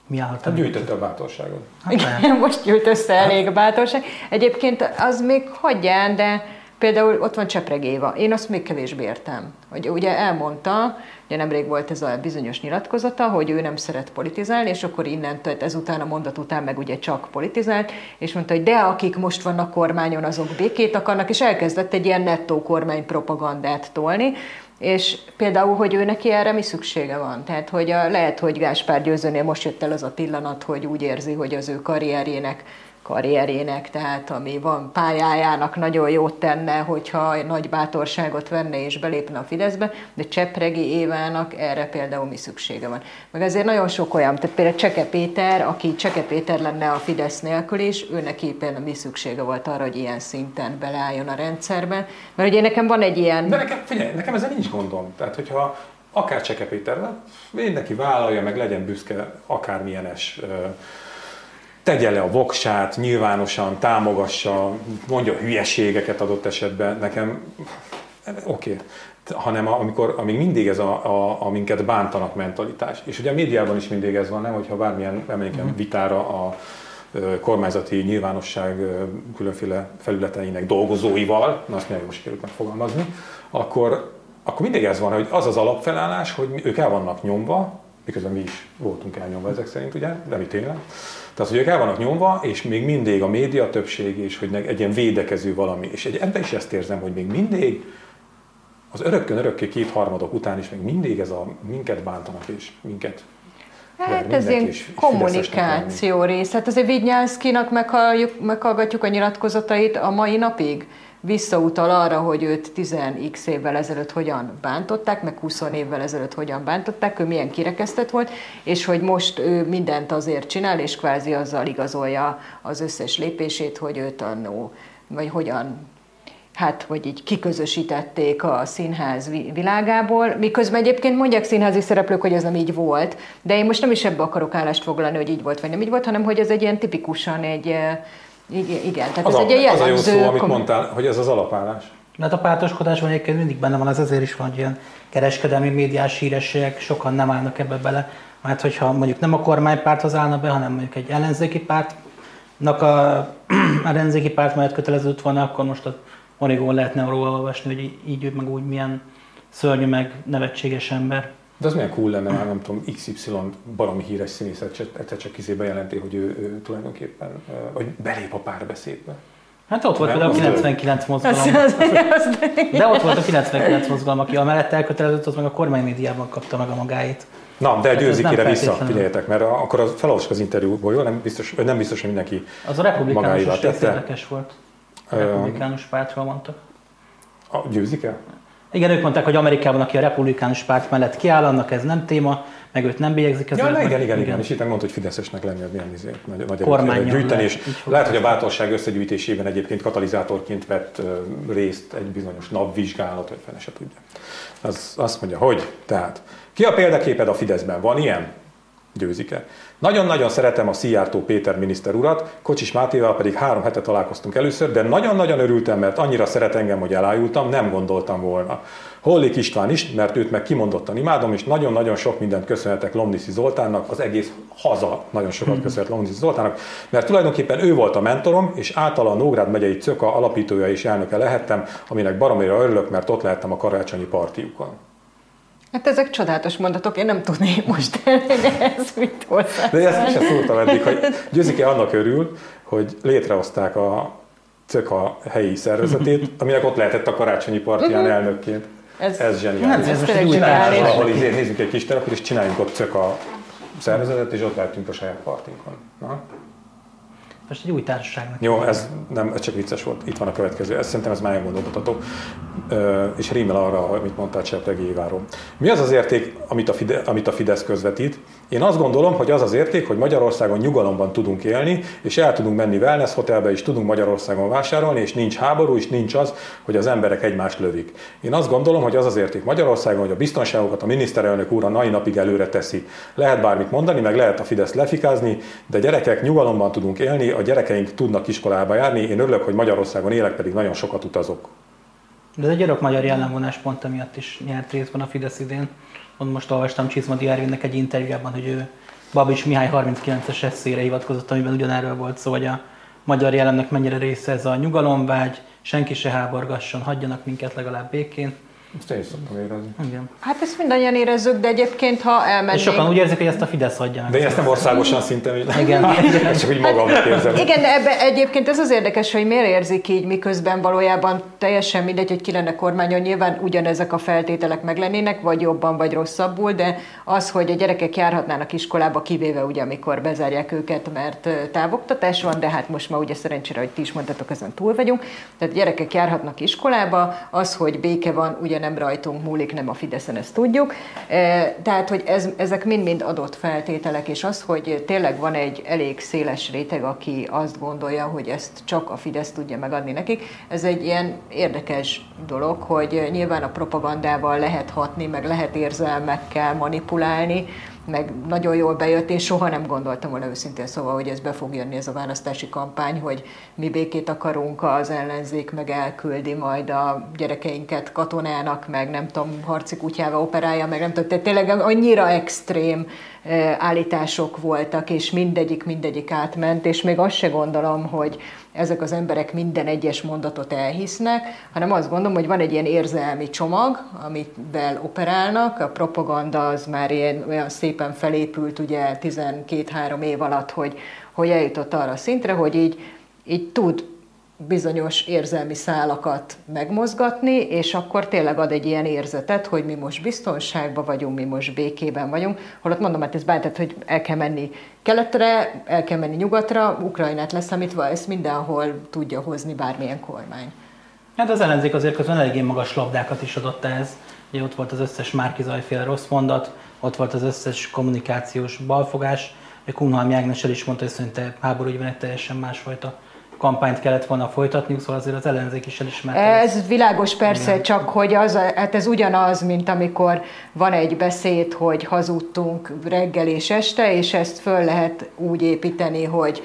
Mi állhat Hát gyűjtötte a bátorságot. Hát. Igen, <laughs> most gyűlt össze elég a bátorság. Egyébként az még hagyján, de például ott van Csepreg Éva. Én azt még kevésbé értem. Hogy ugye elmondta, ugye nemrég volt ez a bizonyos nyilatkozata, hogy ő nem szeret politizálni, és akkor innentől, ezután a mondat után meg ugye csak politizált, és mondta, hogy de akik most vannak kormányon, azok békét akarnak, és elkezdett egy ilyen nettó kormány propagandát tolni, és például, hogy ő neki erre mi szüksége van? Tehát, hogy a, lehet, hogy Gáspár Győzőnél most jött el az a pillanat, hogy úgy érzi, hogy az ő karrierjének karrierjének, tehát ami van pályájának nagyon jót tenne, hogyha nagy bátorságot venne és belépne a Fideszbe, de Csepregi Évának erre például mi szüksége van. Meg azért nagyon sok olyan, tehát például Cseke Péter, aki Cseke Péter lenne a Fidesz nélkül is, ő neki mi szüksége volt arra, hogy ilyen szinten beleálljon a rendszerbe. Mert ugye nekem van egy ilyen... De nekem, figyelj, nekem ezzel nincs gondom. Tehát, hogyha akár Cseke Péter, mindenki vállalja, meg legyen büszke akármilyenes tegye le a voksát, nyilvánosan támogassa, mondja hülyeségeket adott esetben, nekem oké. Okay. Hanem amikor, amíg mindig ez a, a, a minket bántanak mentalitás. És ugye a médiában is mindig ez van, nem? Hogyha bármilyen emlékem mhm. vitára a kormányzati nyilvánosság különféle felületeinek dolgozóival, na azt milyen jól sikerült megfogalmazni, akkor, akkor mindig ez van, hogy az az alapfelállás, hogy ők el vannak nyomva, miközben mi is voltunk elnyomva ezek szerint, ugye, de mi tényleg, tehát, hogy ők el vannak nyomva, és még mindig a média többség, és hogy egy ilyen védekező valami. És egy, ebben is ezt érzem, hogy még mindig az örökkön örökké kétharmadok után is még mindig ez a minket bántanak, és minket Hát ez ilyen kommunikáció rész. Hát azért Vidnyánszkinak meghallgatjuk a nyilatkozatait a mai napig visszautal arra, hogy őt 10x évvel ezelőtt hogyan bántották, meg 20 évvel ezelőtt hogyan bántották, ő milyen kirekesztett volt, és hogy most ő mindent azért csinál, és kvázi azzal igazolja az összes lépését, hogy őt annó, vagy hogyan hát, hogy így kiközösítették a színház világából, miközben egyébként mondják színházi szereplők, hogy ez nem így volt, de én most nem is ebbe akarok állást foglalni, hogy így volt, vagy nem így volt, hanem hogy ez egy ilyen tipikusan egy igen, igen. tehát az ez a, egy ilyen Az a jó szó, amit mondtál, hogy ez az alapállás. Hát a pártoskodásban egyébként mindig benne van, ez azért is van, hogy ilyen kereskedelmi médiás hírességek sokan nem állnak ebbe bele. Mert hogyha mondjuk nem a kormánypárthoz állna be, hanem mondjuk egy ellenzéki pártnak a <clears throat> ellenzéki párt mellett köteleződött volna, akkor most a Origón lehetne róla olvasni, hogy így meg úgy milyen szörnyű meg nevetséges ember. De az milyen cool lenne, már nem tudom, XY baromi híres színészet egyszer csak kizé bejelenti, hogy ő, ő tulajdonképpen, vagy belép a párbeszédbe. Hát ott volt például a 99 mozgalom. De ott volt a 99 mozgalom, aki amellett elkötelezett, az meg a kormánymédiában kapta meg a magáit. Na, de győzikére vissza, figyeljetek, mert akkor az felolvasok az interjúból, jó? Nem biztos, nem biztos, hogy mindenki Az a republikánus is érdekes volt. A republikánus pártról mondtak. A győzike? Igen, ők mondták, hogy Amerikában, aki a republikánus párt mellett kiáll, annak ez nem téma, meg őt nem bélyegzik. Ja, igen, igen, igen, igen, és itt mondta, hogy Fideszesnek lenni, milyen izé, nagy, nagy Kormányon gyűjteni, és lehet, hogy a bátorság összegyűjtésében egyébként katalizátorként vett részt egy bizonyos napvizsgálat, vagy fene se tudja. Az azt mondja, hogy, tehát, ki a példaképed a Fideszben? Van ilyen? Győzike. Nagyon-nagyon szeretem a Szijjártó Péter miniszter urat, Kocsis Mátéval pedig három hete találkoztunk először, de nagyon-nagyon örültem, mert annyira szeret engem, hogy elájultam, nem gondoltam volna. Hollik István is, mert őt meg kimondottan imádom, és nagyon-nagyon sok mindent köszönhetek Lomniszi Zoltánnak, az egész haza nagyon sokat hmm. köszönhet Lomniszi Zoltánnak, mert tulajdonképpen ő volt a mentorom, és általa a Nógrád megyei Cöka alapítója és elnöke lehettem, aminek baromira örülök, mert ott lehettem a karácsonyi partiukon. Hát ezek csodálatos mondatok, én nem tudnék most ez mit hozzá. De ezt is szóltam eddig, hogy Győzike annak örül, hogy létrehozták a CÖKA helyi szervezetét, aminek ott lehetett a karácsonyi partján uh-huh. elnökként. Ez, ez zseniális. Ez, ez most zseniális. Ahol izé, nézzük egy kis terepet, és csináljunk ott CÖKA szervezetet, és ott lehetünk a saját partinkon. Na? Most egy új társaságnak. Jó, ez, nem, ez csak vicces volt. Itt van a következő. Ez, szerintem ez már gondolkodható. És rímel arra, amit mondtál Csepregi Éváról. Mi az az érték, amit a, Fide, amit a Fidesz közvetít? Én azt gondolom, hogy az az érték, hogy Magyarországon nyugalomban tudunk élni, és el tudunk menni wellness hotelbe, és tudunk Magyarországon vásárolni, és nincs háború, és nincs az, hogy az emberek egymást lövik. Én azt gondolom, hogy az az érték Magyarországon, hogy a biztonságokat a miniszterelnök úr a mai napig előre teszi. Lehet bármit mondani, meg lehet a Fidesz lefikázni, de gyerekek nyugalomban tudunk élni, a gyerekeink tudnak iskolába járni. Én örülök, hogy Magyarországon élek, pedig nagyon sokat utazok. De ez egy örök magyar jellemvonás pont emiatt is nyert részben a Fidesz idén. Ott most olvastam Csizma Diárinek egy interjújában, hogy ő Babics Mihály 39-es eszére hivatkozott, amiben ugyanerről volt szó, hogy a magyar jelennek mennyire része ez a nyugalomvágy, senki se háborgasson, hagyjanak minket legalább békén. Ezt én is szoktam érezni. Igen. Hát ezt mindannyian érezzük, de egyébként, ha elmennénk... És sokan úgy érzik, hogy ezt a Fidesz adja meg. De én ezt nem országosan szinten, hogy Igen. Ezt <laughs> csak úgy magamnak érzem. Igen, de ebbe egyébként ez az érdekes, hogy miért érzik így, miközben valójában teljesen mindegy, hogy ki lenne kormányon, nyilván ugyanezek a feltételek meglennének, vagy jobban, vagy rosszabbul, de az, hogy a gyerekek járhatnának iskolába, kivéve ugye, amikor bezárják őket, mert távoktatás van, de hát most már ugye szerencsére, hogy ti is mondtatok, ezen túl vagyunk. Tehát gyerekek járhatnak iskolába, az, hogy béke van, ugye nem rajtunk múlik, nem a Fideszen, ezt tudjuk. E, Tehát, hogy ez, ezek mind-mind adott feltételek, és az, hogy tényleg van egy elég széles réteg, aki azt gondolja, hogy ezt csak a Fidesz tudja megadni nekik, ez egy ilyen érdekes dolog, hogy nyilván a propagandával lehet hatni, meg lehet érzelmekkel manipulálni, meg nagyon jól bejött, én soha nem gondoltam volna őszintén szóval, hogy ez be fog jönni ez a választási kampány, hogy mi békét akarunk, az ellenzék meg elküldi majd a gyerekeinket katonának, meg nem tudom, harci kutyával operálja, meg nem tudom, tehát tényleg annyira extrém állítások voltak, és mindegyik, mindegyik átment, és még azt se gondolom, hogy ezek az emberek minden egyes mondatot elhisznek, hanem azt gondolom, hogy van egy ilyen érzelmi csomag, amivel operálnak, a propaganda az már ilyen, olyan szépen felépült ugye 12-3 év alatt, hogy, hogy eljutott arra a szintre, hogy így, így tud bizonyos érzelmi szálakat megmozgatni, és akkor tényleg ad egy ilyen érzetet, hogy mi most biztonságban vagyunk, mi most békében vagyunk. Holott mondom, hát ez bántett, hogy el kell menni keletre, el kell menni nyugatra, Ukrajnát leszámítva, ezt mindenhol tudja hozni bármilyen kormány. Hát az ellenzék azért közben eléggé magas labdákat is adott ehhez. Ugye ott volt az összes Márkizajféle rossz mondat, ott volt az összes kommunikációs balfogás. Kunhalmi Ágnes el is mondta, hogy szerinte háborúgyban egy teljesen másfajta kampányt kellett volna folytatniuk, szóval azért az ellenzék is elismerte. ezt. Ez világos persze, csak hogy az, hát ez ugyanaz, mint amikor van egy beszéd, hogy hazudtunk reggel és este, és ezt föl lehet úgy építeni, hogy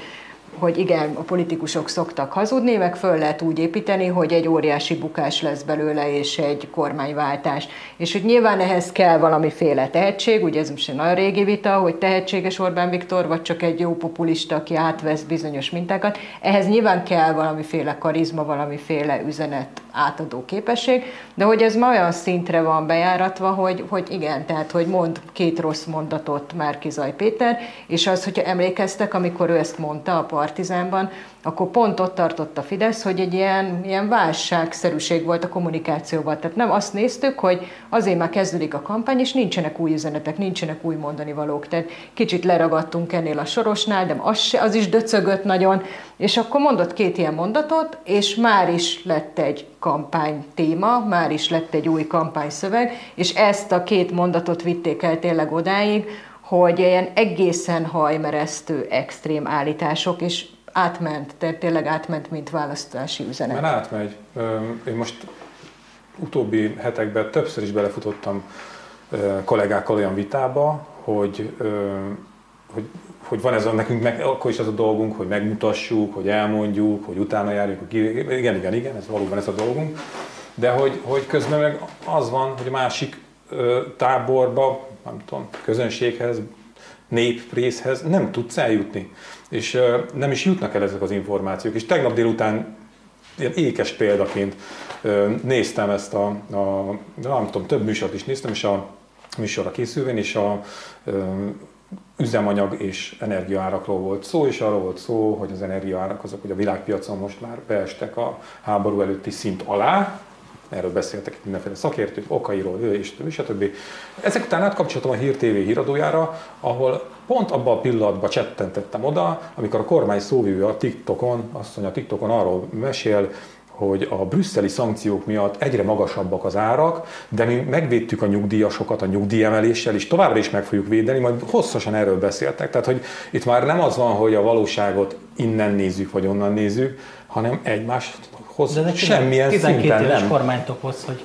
hogy igen, a politikusok szoktak hazudni, meg föl lehet úgy építeni, hogy egy óriási bukás lesz belőle, és egy kormányváltás. És hogy nyilván ehhez kell valamiféle tehetség, ugye ez most egy nagyon régi vita, hogy tehetséges Orbán Viktor, vagy csak egy jó populista, aki átvesz bizonyos mintákat. Ehhez nyilván kell valamiféle karizma, valamiféle üzenet átadó képesség, de hogy ez ma olyan szintre van bejáratva, hogy, hogy igen, tehát hogy mond két rossz mondatot Márkizaj Péter, és az, hogyha emlékeztek, amikor ő ezt mondta a Partizánban, akkor pont ott tartott a Fidesz, hogy egy ilyen, ilyen válságszerűség volt a kommunikációban. Tehát nem azt néztük, hogy azért már kezdődik a kampány, és nincsenek új üzenetek, nincsenek új mondani valók. Tehát kicsit leragadtunk ennél a sorosnál, de az, az is döcögött nagyon, és akkor mondott két ilyen mondatot, és már is lett egy kampány téma, már is lett egy új kampányszöveg, és ezt a két mondatot vitték el tényleg odáig, hogy ilyen egészen hajmeresztő, extrém állítások, és átment, tehát tényleg átment, mint választási üzenet. Mert átmegy. Én most utóbbi hetekben többször is belefutottam kollégákkal olyan vitába, hogy, hogy, hogy van ez a, nekünk meg, akkor is az a dolgunk, hogy megmutassuk, hogy elmondjuk, hogy utána járjunk, hogy igen, igen, igen, ez valóban ez a dolgunk, de hogy, hogy közben meg az van, hogy a másik táborba, nem tudom, közönséghez, néprészhez nem tudsz eljutni. És nem is jutnak el ezek az információk. És tegnap délután ilyen ékes példaként néztem ezt a, a, nem tudom, több műsort is néztem, és a műsorra készülvén, és a üzemanyag és energiaárakról volt szó, és arról volt szó, hogy az energiaárak azok, hogy a világpiacon most már beestek a háború előtti szint alá, erről beszéltek itt mindenféle szakértők, okairól, és többi, stb. Ezek után átkapcsoltam a Hír TV híradójára, ahol pont abban a pillanatban csettentettem oda, amikor a kormány szóvivő a TikTokon, azt mondja, a TikTokon arról mesél, hogy a brüsszeli szankciók miatt egyre magasabbak az árak, de mi megvédtük a nyugdíjasokat a nyugdíjemeléssel, és továbbra is meg fogjuk védeni, majd hosszasan erről beszéltek. Tehát, hogy itt már nem az van, hogy a valóságot innen nézzük, vagy onnan nézzük, hanem egymáshoz De semmilyen 12 szinten éves nem. kormánytopos, hogy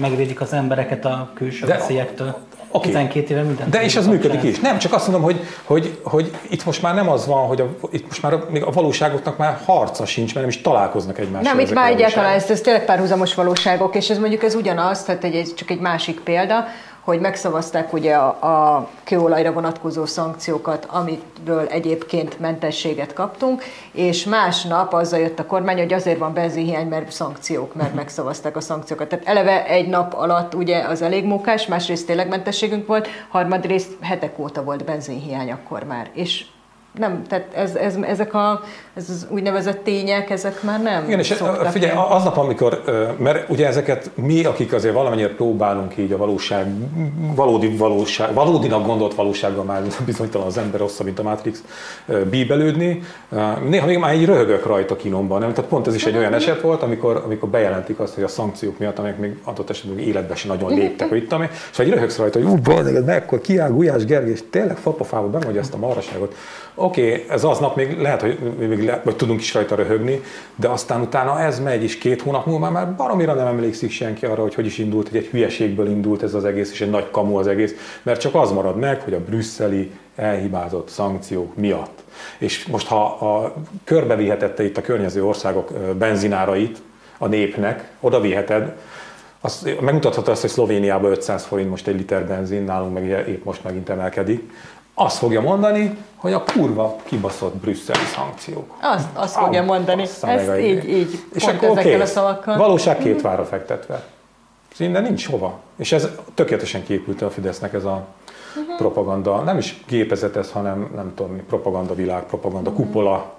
megvédik az embereket a külső De- veszélyektől. Oké. 12 éve minden. De és az működik is. Nem, csak azt mondom, hogy, hogy, hogy itt most már nem az van, hogy a, itt most már a, még a valóságoknak már harca sincs, mert nem is találkoznak egymással. Nem, itt már egyáltalán ez, ez tényleg párhuzamos valóságok, és ez mondjuk ez ugyanaz, tehát egy, ez csak egy másik példa, hogy megszavazták ugye a, a kőolajra vonatkozó szankciókat, amitől egyébként mentességet kaptunk, és másnap azzal jött a kormány, hogy azért van benzinhiány, mert szankciók, mert megszavazták a szankciókat. Tehát eleve egy nap alatt ugye az elég munkás, másrészt tényleg mentességünk volt, harmadrészt hetek óta volt benzinhiány akkor már. És nem, tehát ez, ez, ezek a, ez az úgynevezett tények, ezek már nem Igen, és figyelj, el. aznap, amikor, mert ugye ezeket mi, akik azért valamennyire próbálunk így a valóság, valódi valóság, valódinak gondolt valósággal már <laughs> bizonytalan az ember rosszabb, mint a Matrix bíbelődni, néha még már így röhögök rajta kinomban, nem? Tehát pont ez is egy olyan eset volt, amikor, amikor bejelentik azt, hogy a szankciók miatt, amelyek még adott esetben életben sem nagyon léptek, hogy itt, ami, és egy röhögsz rajta, hogy ú, meg mekkor kiáll Gulyás Gergely, és tényleg fapafába ezt a maraságot. Oké, okay, ez aznap még lehet, hogy, még le, vagy tudunk is rajta röhögni, de aztán utána ez megy, és két hónap múlva már baromira nem emlékszik senki arra, hogy hogy is indult, hogy egy hülyeségből indult ez az egész, és egy nagy kamu az egész, mert csak az marad meg, hogy a brüsszeli elhibázott szankciók miatt. És most ha a körbevihetette itt a környező országok benzinárait a népnek, oda viheted, az, megmutathatod azt, hogy Szlovéniában 500 forint most egy liter benzin, nálunk meg épp most megint emelkedik, azt fogja mondani, hogy a kurva kibaszott brüsszeli szankciók. Azt, azt ah, fogja mondani, ezt így, így, és pont akkor ezekkel okay. a szavakkal. Valóság két vára fektetve. Szinte nincs hova. És ez tökéletesen képült a Fidesznek ez a uh-huh. propaganda, nem is gépezet ez, hanem nem tudom, propaganda világ, propaganda uh-huh. kupola,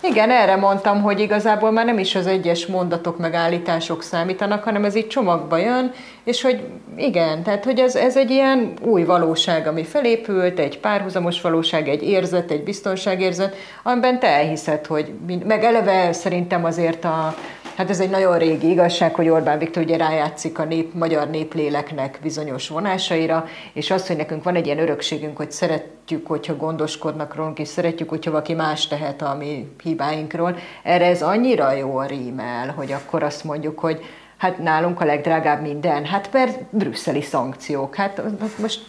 igen, erre mondtam, hogy igazából már nem is az egyes mondatok megállítások számítanak, hanem ez így csomagba jön, és hogy igen, tehát hogy ez, ez egy ilyen új valóság, ami felépült, egy párhuzamos valóság, egy érzet, egy biztonságérzet, amiben te elhiszed, hogy meg eleve szerintem azért a, Hát ez egy nagyon régi igazság, hogy Orbán Viktor ugye rájátszik a nép, magyar népléleknek bizonyos vonásaira, és az, hogy nekünk van egy ilyen örökségünk, hogy szeretjük, hogyha gondoskodnak rólunk, és szeretjük, hogyha valaki más tehet a mi hibáinkról, erre ez annyira jól rímel, hogy akkor azt mondjuk, hogy hát nálunk a legdrágább minden, hát per brüsszeli szankciók, hát most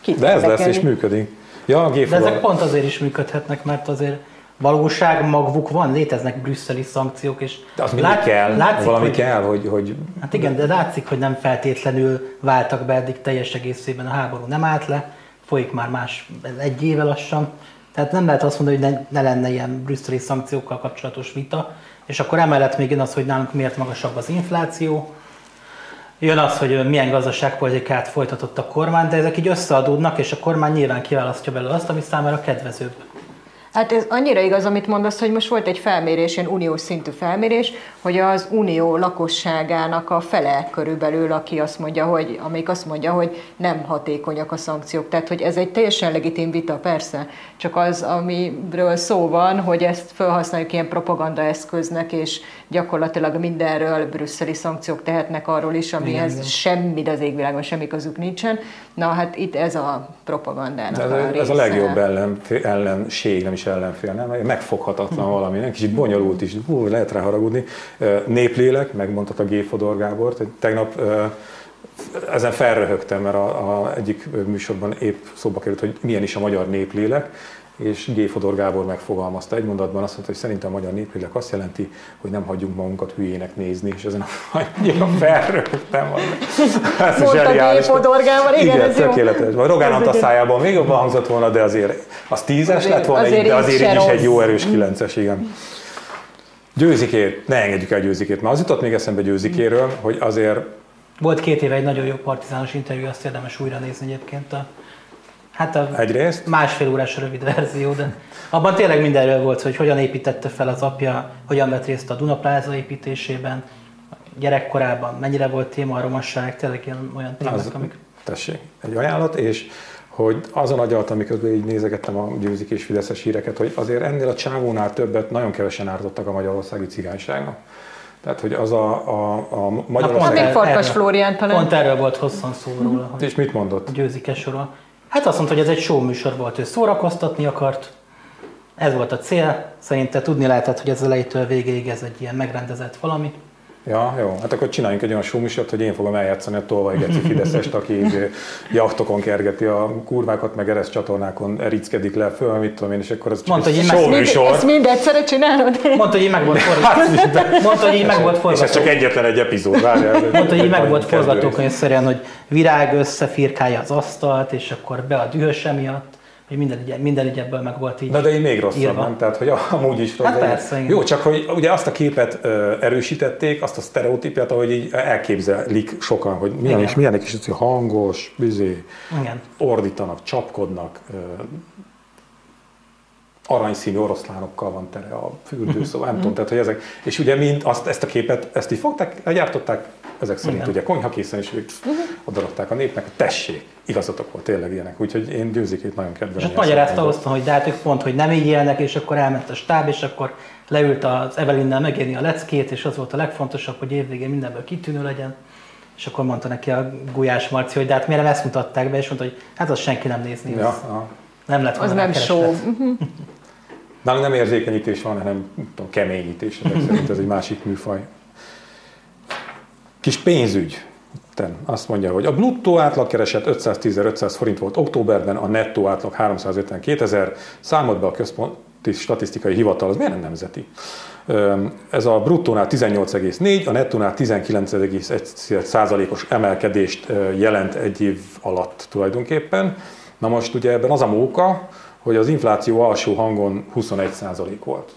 kit De ez lesz és működik. Ja, De ezek pont azért is működhetnek, mert azért valóság magvuk van, léteznek brüsszeli szankciók, és de az lát, kell, látszik, valami hogy, kell, hogy, hogy... Hát igen, de látszik, hogy nem feltétlenül váltak be eddig teljes egészében a háború nem állt le, folyik már más egy éve lassan, tehát nem lehet azt mondani, hogy ne, ne lenne ilyen brüsszeli szankciókkal kapcsolatos vita, és akkor emellett még jön az, hogy nálunk miért magasabb az infláció, jön az, hogy milyen gazdaságpolitikát folytatott a kormány, de ezek így összeadódnak, és a kormány nyilván kiválasztja belőle azt, ami számára kedvezőbb. Hát ez annyira igaz, amit mondasz, hogy most volt egy felmérés, ilyen uniós szintű felmérés, hogy az unió lakosságának a fele körülbelül, aki azt mondja, hogy, amelyik azt mondja, hogy nem hatékonyak a szankciók. Tehát, hogy ez egy teljesen legitim vita, persze, csak az, amiről szó van, hogy ezt felhasználjuk ilyen propaganda eszköznek, és gyakorlatilag mindenről brüsszeli szankciók tehetnek arról is, amihez Igen, semmi az égvilágon, semmi közük nincsen. Na hát itt ez a propagandának ez a. Ez a legjobb ellen, ellenség, nem is ellenfél, nem? Megfoghatatlan hmm. valami, nem? Kicsit bonyolult is, hú, lehet rá haragudni. Néplélek, megmondta a G. Fodor Gábor, tegnap ezen felröhögtem, mert a, a egyik műsorban épp szóba került, hogy milyen is a magyar néplélek, és G. Fodor Gábor megfogalmazta egy mondatban azt mondta, hogy szerintem a magyar néplélek azt jelenti, hogy nem hagyjunk magunkat hülyének nézni, és ezen <laughs> annyira felrögtem. Ez Mondta G. Fodor Gábor, igen, igen ez tökéletes. Vagy Rogán Antal szájában még jobban hangzott volna, de azért az tízes lett volna, azért de azért így is egy jó erős kilences, igen. Győzikét, ne engedjük el Győzikét, mert az jutott még eszembe Győzikéről, hogy azért... Volt két éve egy nagyon jó partizános interjú, azt érdemes újra nézni egyébként a Hát a Egyrészt? másfél órás rövid verzió, de abban tényleg mindenről volt, hogy hogyan építette fel az apja, hogyan vett részt a Dunapláza építésében, gyerekkorában, mennyire volt téma a romasság, tényleg ilyen olyan témák, az, amik... Tessék, egy ajánlat, és hogy azon agyalt, amikor így nézegettem a győzik és fideszes híreket, hogy azért ennél a csávónál többet nagyon kevesen ártottak a magyarországi cigányságnak. Tehát, hogy az a, a, a Magyarország... Na, pont, Farkas Flórián talán. Pont erről volt hosszan szó róla. És mit mondott? Győzikesről. Hát azt mondta, hogy ez egy show műsor volt, ő szórakoztatni akart, ez volt a cél, szerinte tudni lehetett, hogy ez elejétől végéig ez egy ilyen megrendezett valami. Ja, jó. Hát akkor csináljunk egy olyan showműsort, hogy én fogom eljátszani a tolvaj geci Fideszest, aki jachtokon kergeti a kurvákat, meg ereszt csatornákon erickedik le föl, mit tudom én, és akkor ez csak Mondta, egy hogy én meg- showműsor. Ezt mind egyszerre csinálod? Mondta, hogy így meg volt forgatva. Mondta, hogy így meg volt És ez forgatva. csak egyetlen egy epizód, várjál. Mondta, hogy így meg volt forgatókönyvszerűen, hogy virág összefirkálja az asztalt, és akkor be a dühös emiatt, hogy minden, ügy- minden ügyekből meg volt így Na de így még rosszabb, írva. nem? Tehát, hogy amúgy is rossz. Hát persze, igen. Jó, csak hogy ugye azt a képet ö, erősítették, azt a sztereotípiát, ahogy így elképzelik sokan, hogy milyen, Igen. és milyenek is hogy hangos, bizé, Igen. ordítanak, csapkodnak, ö, aranyszínű oroszlánokkal van tele a fürdőszoba, nem tudom, tehát hogy ezek, és ugye mind azt, ezt a képet, ezt így fogták, legyártották, ezek szerint Igen. ugye konyhakészen is ők odaadták a népnek, tessék, igazatok volt tényleg ilyenek, úgyhogy én győzikét nagyon És kedvelem. ott magyarázta hoztam, hogy de hát ők pont, hogy nem így élnek, és akkor elment a stáb, és akkor leült az Evelinnel megírni a leckét, és az volt a legfontosabb, hogy évvégén mindenből kitűnő legyen. És akkor mondta neki a Gulyás Marci, hogy de hát miért nem ezt mutatták be, és mondta, hogy hát azt senki nem nézni, Ja, az nem lett Az volna nem rákereslet. show. <laughs> Nálunk nem érzékenyítés van, hanem nem tudom, keményítés, ezek <laughs> szerint ez egy másik műfaj. Kis pénzügy. Ten azt mondja, hogy a bruttó átlagkereset 510.500 forint volt októberben, a nettó átlag 352 ezer, számolt be a központi statisztikai hivatal, az miért nem nemzeti? Ez a bruttónál 18,4, a nettónál 19,1 százalékos emelkedést jelent egy év alatt tulajdonképpen. Na most ugye ebben az a móka, hogy az infláció alsó hangon 21 százalék volt.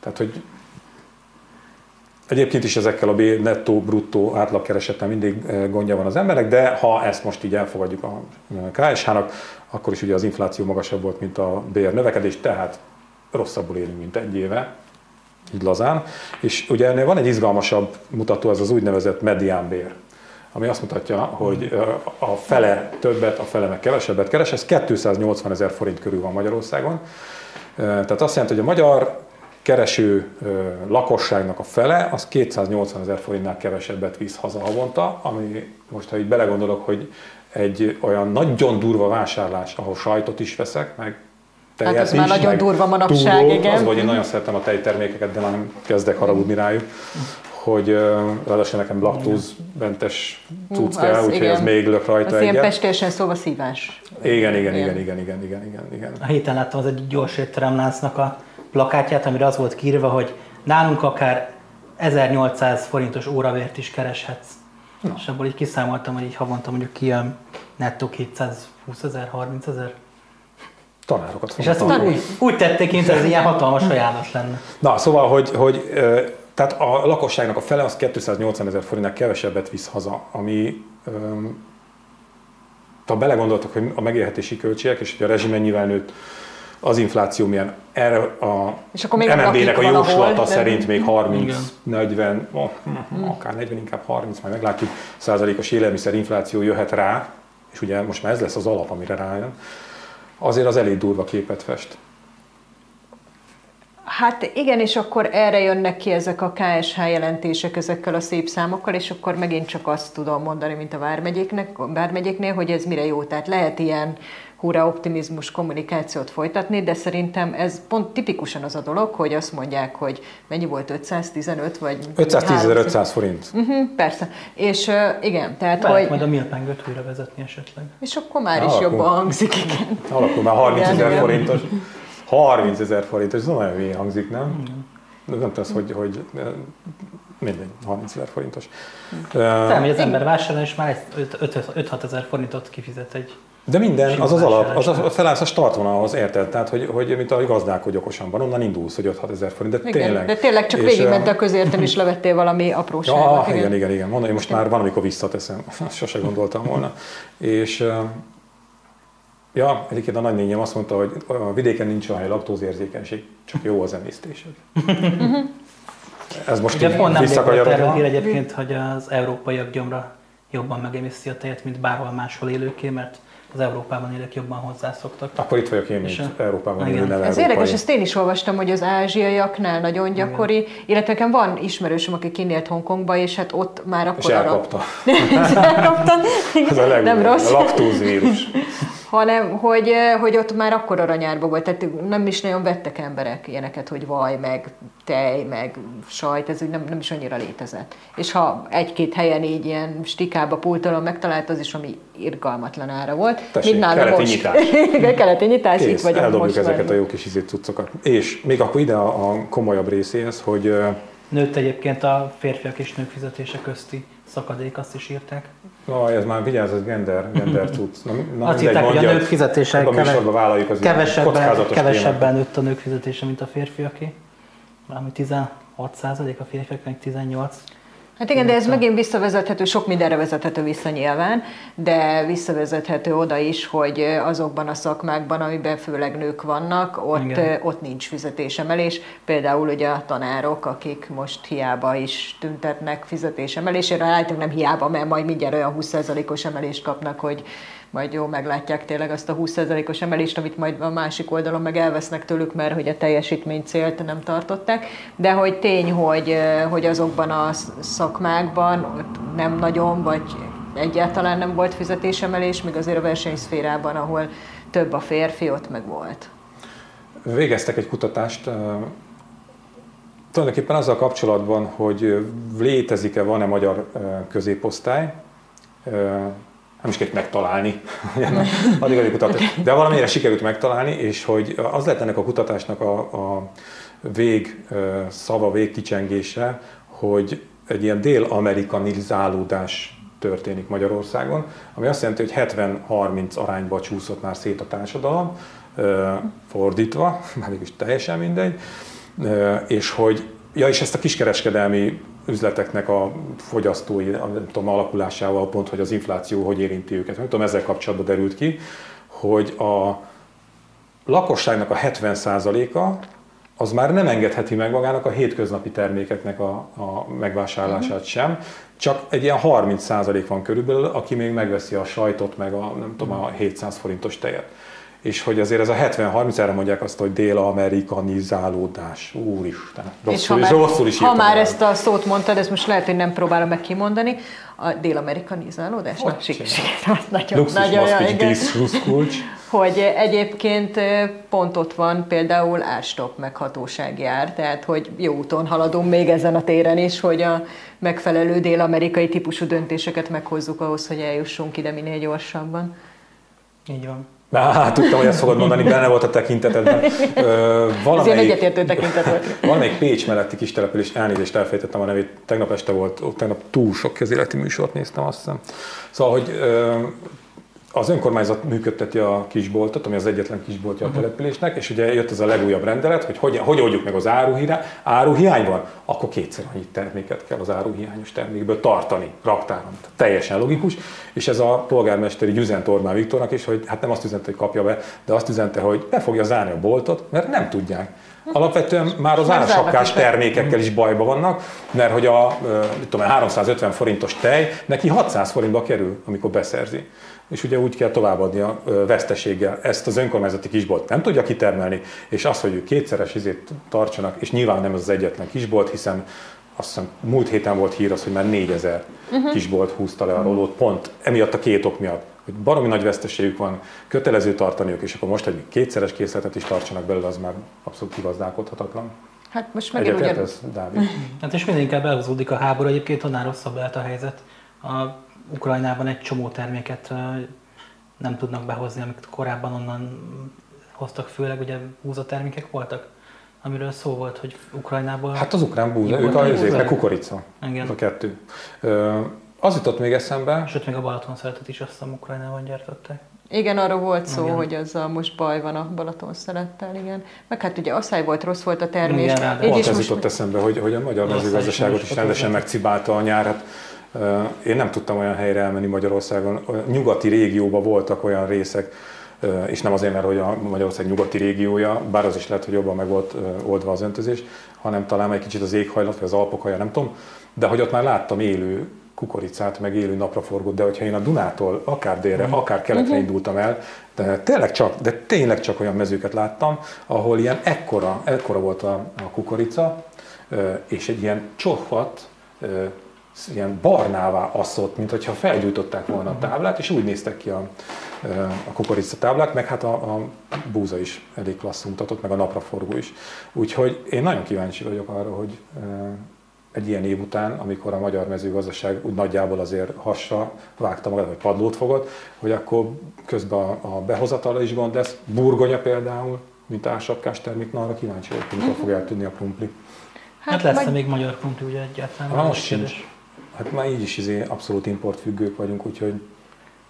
Tehát, hogy Egyébként is ezekkel a nettó, bruttó átlagkeresettel mindig eh, gondja van az emberek, de ha ezt most így elfogadjuk a KSH-nak, akkor is ugye az infláció magasabb volt, mint a bér növekedés, tehát rosszabbul élünk, mint egy éve, így lazán. És ugye ennél van egy izgalmasabb mutató, ez az úgynevezett mediánbér, ami azt mutatja, hogy a fele többet, a fele meg kevesebbet keres, ez 280 ezer forint körül van Magyarországon. Eh, Tehát azt jelenti, hogy a magyar kereső lakosságnak a fele, az 280 ezer forintnál kevesebbet visz haza havonta, ami most, ha így belegondolok, hogy egy olyan nagyon durva vásárlás, ahol sajtot is veszek, meg tejet Hát már is, nagyon meg durva manapság, túrót, igen. Az, hogy én nagyon szeretem a tejtermékeket, de már nem kezdek haragudni rájuk, hogy ráadásul nekem laktózmentes cucc kell, az úgyhogy igen. ez még lök rajta Az ilyen egyet. pestésen szóval szívás. Igen, igen, Ilyen. igen, igen, igen, igen, igen, igen. A héten láttam az egy gyors étteremláncnak a plakátját, amire az volt kiírva, hogy nálunk akár 1800 forintos óravért is kereshetsz. Na. És abból így kiszámoltam, hogy így havonta mondjuk kijön nettó 220 ezer, 30 ezer. Tanárokat És ezt úgy, úgy, tették, mint ez <laughs> ilyen hatalmas ajánlat lenne. Na, szóval, hogy, hogy tehát a lakosságnak a fele az 280 ezer forintnál kevesebbet visz haza, ami öm, ha belegondoltak, hogy a megélhetési költségek, és hogy a rezsi mennyivel nőtt, az infláció milyen, erre a MNB-nek a jóslata szerint még 30, Igen. 40, oh, hm, akár 40, inkább 30, majd meglátjuk, százalékos élelmiszerinfláció jöhet rá, és ugye most már ez lesz az alap, amire rájön, azért az elég durva képet fest. Hát igen, és akkor erre jönnek ki ezek a KSH jelentések ezekkel a szép számokkal, és akkor megint csak azt tudom mondani, mint a vármegyéknek, vármegyéknél, hogy ez mire jó. Tehát lehet ilyen hurra optimizmus kommunikációt folytatni, de szerintem ez pont tipikusan az a dolog, hogy azt mondják, hogy mennyi volt 515 vagy 510.500 forint. Uh-huh, persze. És uh, igen, tehát Lehet hogy... majd a Milpenget újra vezetni esetleg. És akkor már Ja, is jobban hangzik, igen. Alakul már 30 Igen, ezer forintos. 30 ezer forintos, ez nagyon hülyén hangzik, nem? De nem tudsz, hogy, hogy mindegy, 30 ezer forintos. Nem, hogy az ember vásárol, és már 5-6 ezer forintot kifizet egy De minden, az az alap, az a felállsz a startvonalhoz, érted? Tehát, hogy, hogy mint a gazdálkodj okosan van, onnan indulsz, hogy 5-6 ezer forint, de igen. tényleg. De tényleg csak végigment a közértem, és levettél valami apróságot. Ja, igen, igen, igen. Mondom, hogy most már van, amikor visszateszem. <laughs> Sose gondoltam volna. És ja, egyébként a nagynényem azt mondta, hogy a vidéken nincs olyan laktózérzékenység, csak jó az emésztésed. <laughs> Ez most Ugye pont nem erről hír egyébként, hogy az európaiak gyomra jobban megemészti a tejet, mint bárhol máshol élőké, mert az Európában élők jobban hozzászoktak. Akkor itt vagyok én, És mint Európában Igen. élő nem Ez érdekes, ezt én is olvastam, hogy az ázsiaiaknál nagyon gyakori, illetve nekem van ismerősöm, aki kinélt Hongkongba, és hát ott már akkor <laughs> És elkapta. elkaptad. <laughs> Ez a legjobb. Nem rossz. A laktózvírus. Hanem hogy, hogy ott már akkor aranyárba volt, tehát nem is nagyon vettek emberek ilyeneket, hogy vaj, meg tej, meg sajt, ez úgy nem, nem is annyira létezett. És ha egy-két helyen így ilyen stikába, pultalon megtalált, az is, ami irgalmatlan ára volt. Tessék, keleti most. nyitás. <laughs> keleti nyitás, Kész, itt vagyunk eldobjuk most. ezeket már. a jó kis izét cuccokat. És még akkor ide a, a komolyabb részéhez, hogy Nőtt egyébként a férfiak és nők fizetése közti szakadék, azt is írták. Na, ez már vigyázz, ez gender, gender <laughs> cucc. Na, na, Azt mindegy, írták, hogy a nők fizetése Ebben keve- műsorban vállaljuk az ilyen kevesebben, kevesebben nőtt a nők fizetése, mint a férfiaké. Valami 16 százalék, a férfiak meg 18. Hát igen, de ez megint visszavezethető, sok mindenre vezethető vissza nyilván, de visszavezethető oda is, hogy azokban a szakmákban, amiben főleg nők vannak, ott, Igen. ott nincs fizetésemelés. Például ugye a tanárok, akik most hiába is tüntetnek fizetésemelésére, állítólag nem hiába, mert majd mindjárt olyan 20%-os emelést kapnak, hogy majd jó, meglátják tényleg azt a 20%-os emelést, amit majd a másik oldalon meg elvesznek tőlük, mert hogy a teljesítmény célt nem tartották. De hogy tény, hogy, hogy azokban a szakmákban ott nem nagyon, vagy egyáltalán nem volt fizetésemelés, míg azért a versenyszférában, ahol több a férfi, ott meg volt. Végeztek egy kutatást, tulajdonképpen azzal kapcsolatban, hogy létezik-e, van-e magyar középosztály, nem is kellett megtalálni, <laughs> addig addig kutatás, <laughs> de valamire sikerült megtalálni, és hogy az lett ennek a kutatásnak a, a vég szava, végkicsengése, hogy egy ilyen dél-amerikanizálódás történik Magyarországon, ami azt jelenti, hogy 70-30 arányba csúszott már szét a társadalom, fordítva, <laughs> már is teljesen mindegy, és hogy, ja, és ezt a kiskereskedelmi üzleteknek a fogyasztói nem tudom, alakulásával pont, hogy az infláció hogy érinti őket. Nem tudom, ezzel kapcsolatban derült ki, hogy a lakosságnak a 70%-a az már nem engedheti meg magának a hétköznapi termékeknek a, a megvásárlását sem, csak egy ilyen 30% van körülbelül, aki még megveszi a sajtot, meg a, nem tudom, a 700 forintos tejet. És hogy azért ez a 70-30, erre mondják azt, hogy dél-amerikanizálódás. Úristen, és ha rosszul, már, rosszul is ha már el. ezt a szót mondtad, ezt most lehet, hogy nem próbálom meg kimondani, a dél-amerikanizálódás? Sik, <laughs> nagyon, Luxus nagyon, kulcs. <laughs> Hogy egyébként pont ott van például árstop meg hatósági ár, tehát hogy jó úton haladunk még ezen a téren is, hogy a megfelelő dél-amerikai típusú döntéseket meghozzuk ahhoz, hogy eljussunk ide minél gyorsabban. Így van. Á, tudtam, hogy ezt fogod mondani, benne volt a tekintetedben. Ö, Ez valamelyik, egyetértő tekintet volt. valamelyik Pécs melletti kis település, elnézést elfejtettem a nevét, tegnap este volt, tegnap túl sok közéleti műsort néztem, azt hiszem. Szóval, hogy ö, az önkormányzat működteti a kisboltot, ami az egyetlen kisboltja a településnek, és ugye jött ez a legújabb rendelet, hogy hogy, hogy oldjuk meg az áruhiány. Áruhiány van, akkor kétszer annyi terméket kell az áruhiányos termékből tartani raktáron. Teljesen logikus, és ez a polgármesteri üzent Orbán Viktornak is, hogy hát nem azt üzente, hogy kapja be, de azt üzente, hogy be fogja zárni a boltot, mert nem tudják. Alapvetően már az be. termékekkel is bajba vannak, mert hogy a tudom, én, 350 forintos tej neki 600 forintba kerül, amikor beszerzi. És ugye úgy kell továbbadni a veszteséggel. Ezt az önkormányzati kisbolt nem tudja kitermelni, és az, hogy ők kétszeres izét tartsanak, és nyilván nem ez az egyetlen kisbolt, hiszen azt hiszem múlt héten volt hír az, hogy már 4000 uh-huh. kisbolt húzta le a rolót, pont emiatt a két ok miatt, baromi nagy veszteségük van, kötelező tartaniuk, és akkor most, hogy még kétszeres készletet is tartsanak belőle, az már abszolút kigazdálkodhatatlan. Hát most megint Egyetért ugyan... ez, Dávid? <laughs> Hát és minél inkább elhúzódik a háború, egyébként annál rosszabb lehet a helyzet. A Ukrajnában egy csomó terméket nem tudnak behozni, amit korábban onnan hoztak, főleg ugye húzatermékek voltak, amiről szó volt, hogy Ukrajnából... Hát az ukrán búza, ők a meg kukorica. Igen. Ez a kettő. Ö, az jutott még eszembe, Sőt, még a Balaton szeretet is azt hiszem Ukrajnában gyártották. Igen, arról volt szó, Igen. hogy azzal most baj van a Balaton szerettel, igen. Meg hát ugye asszály volt, rossz volt a termés. Igen, így pont ez most jutott eszembe, hogy, hogy a magyar mezőgazdaságot is rendesen megcibálta a nyár. Hát, én nem tudtam olyan helyre elmenni Magyarországon. A nyugati régióban voltak olyan részek, és nem azért, mert hogy a Magyarország nyugati régiója, bár az is lehet, hogy jobban meg volt oldva az öntözés, hanem talán egy kicsit az éghajlat, vagy az Alpok haja, nem tudom, de hogy ott már láttam élő kukoricát, meg élő napraforgót, de hogyha én a Dunától akár délre, akár keletre indultam el, de tényleg csak, de tényleg csak olyan mezőket láttam, ahol ilyen ekkora, ekkora volt a, a kukorica, és egy ilyen csohat, ilyen barnává asszott, mint hogyha felgyújtották volna a táblát, és úgy néztek ki a, a kukoricatáblák, meg hát a, a búza is elég klasszú mutatott, meg a napraforgó is. Úgyhogy én nagyon kíváncsi vagyok arra, hogy egy ilyen év után, amikor a magyar mezőgazdaság úgy nagyjából azért hasra vágta magát, vagy padlót fogott, hogy akkor közben a, a behozatala is gond lesz. Burgonya például, mint ársapkás termék, na arra kíváncsi vagyok, mikor fogják tudni a krumpli. Hát, hát lesz vagy... még magyar krumpli ugye egyáltalán? Ha, most sincs. Hát már így is izé abszolút importfüggők vagyunk, úgyhogy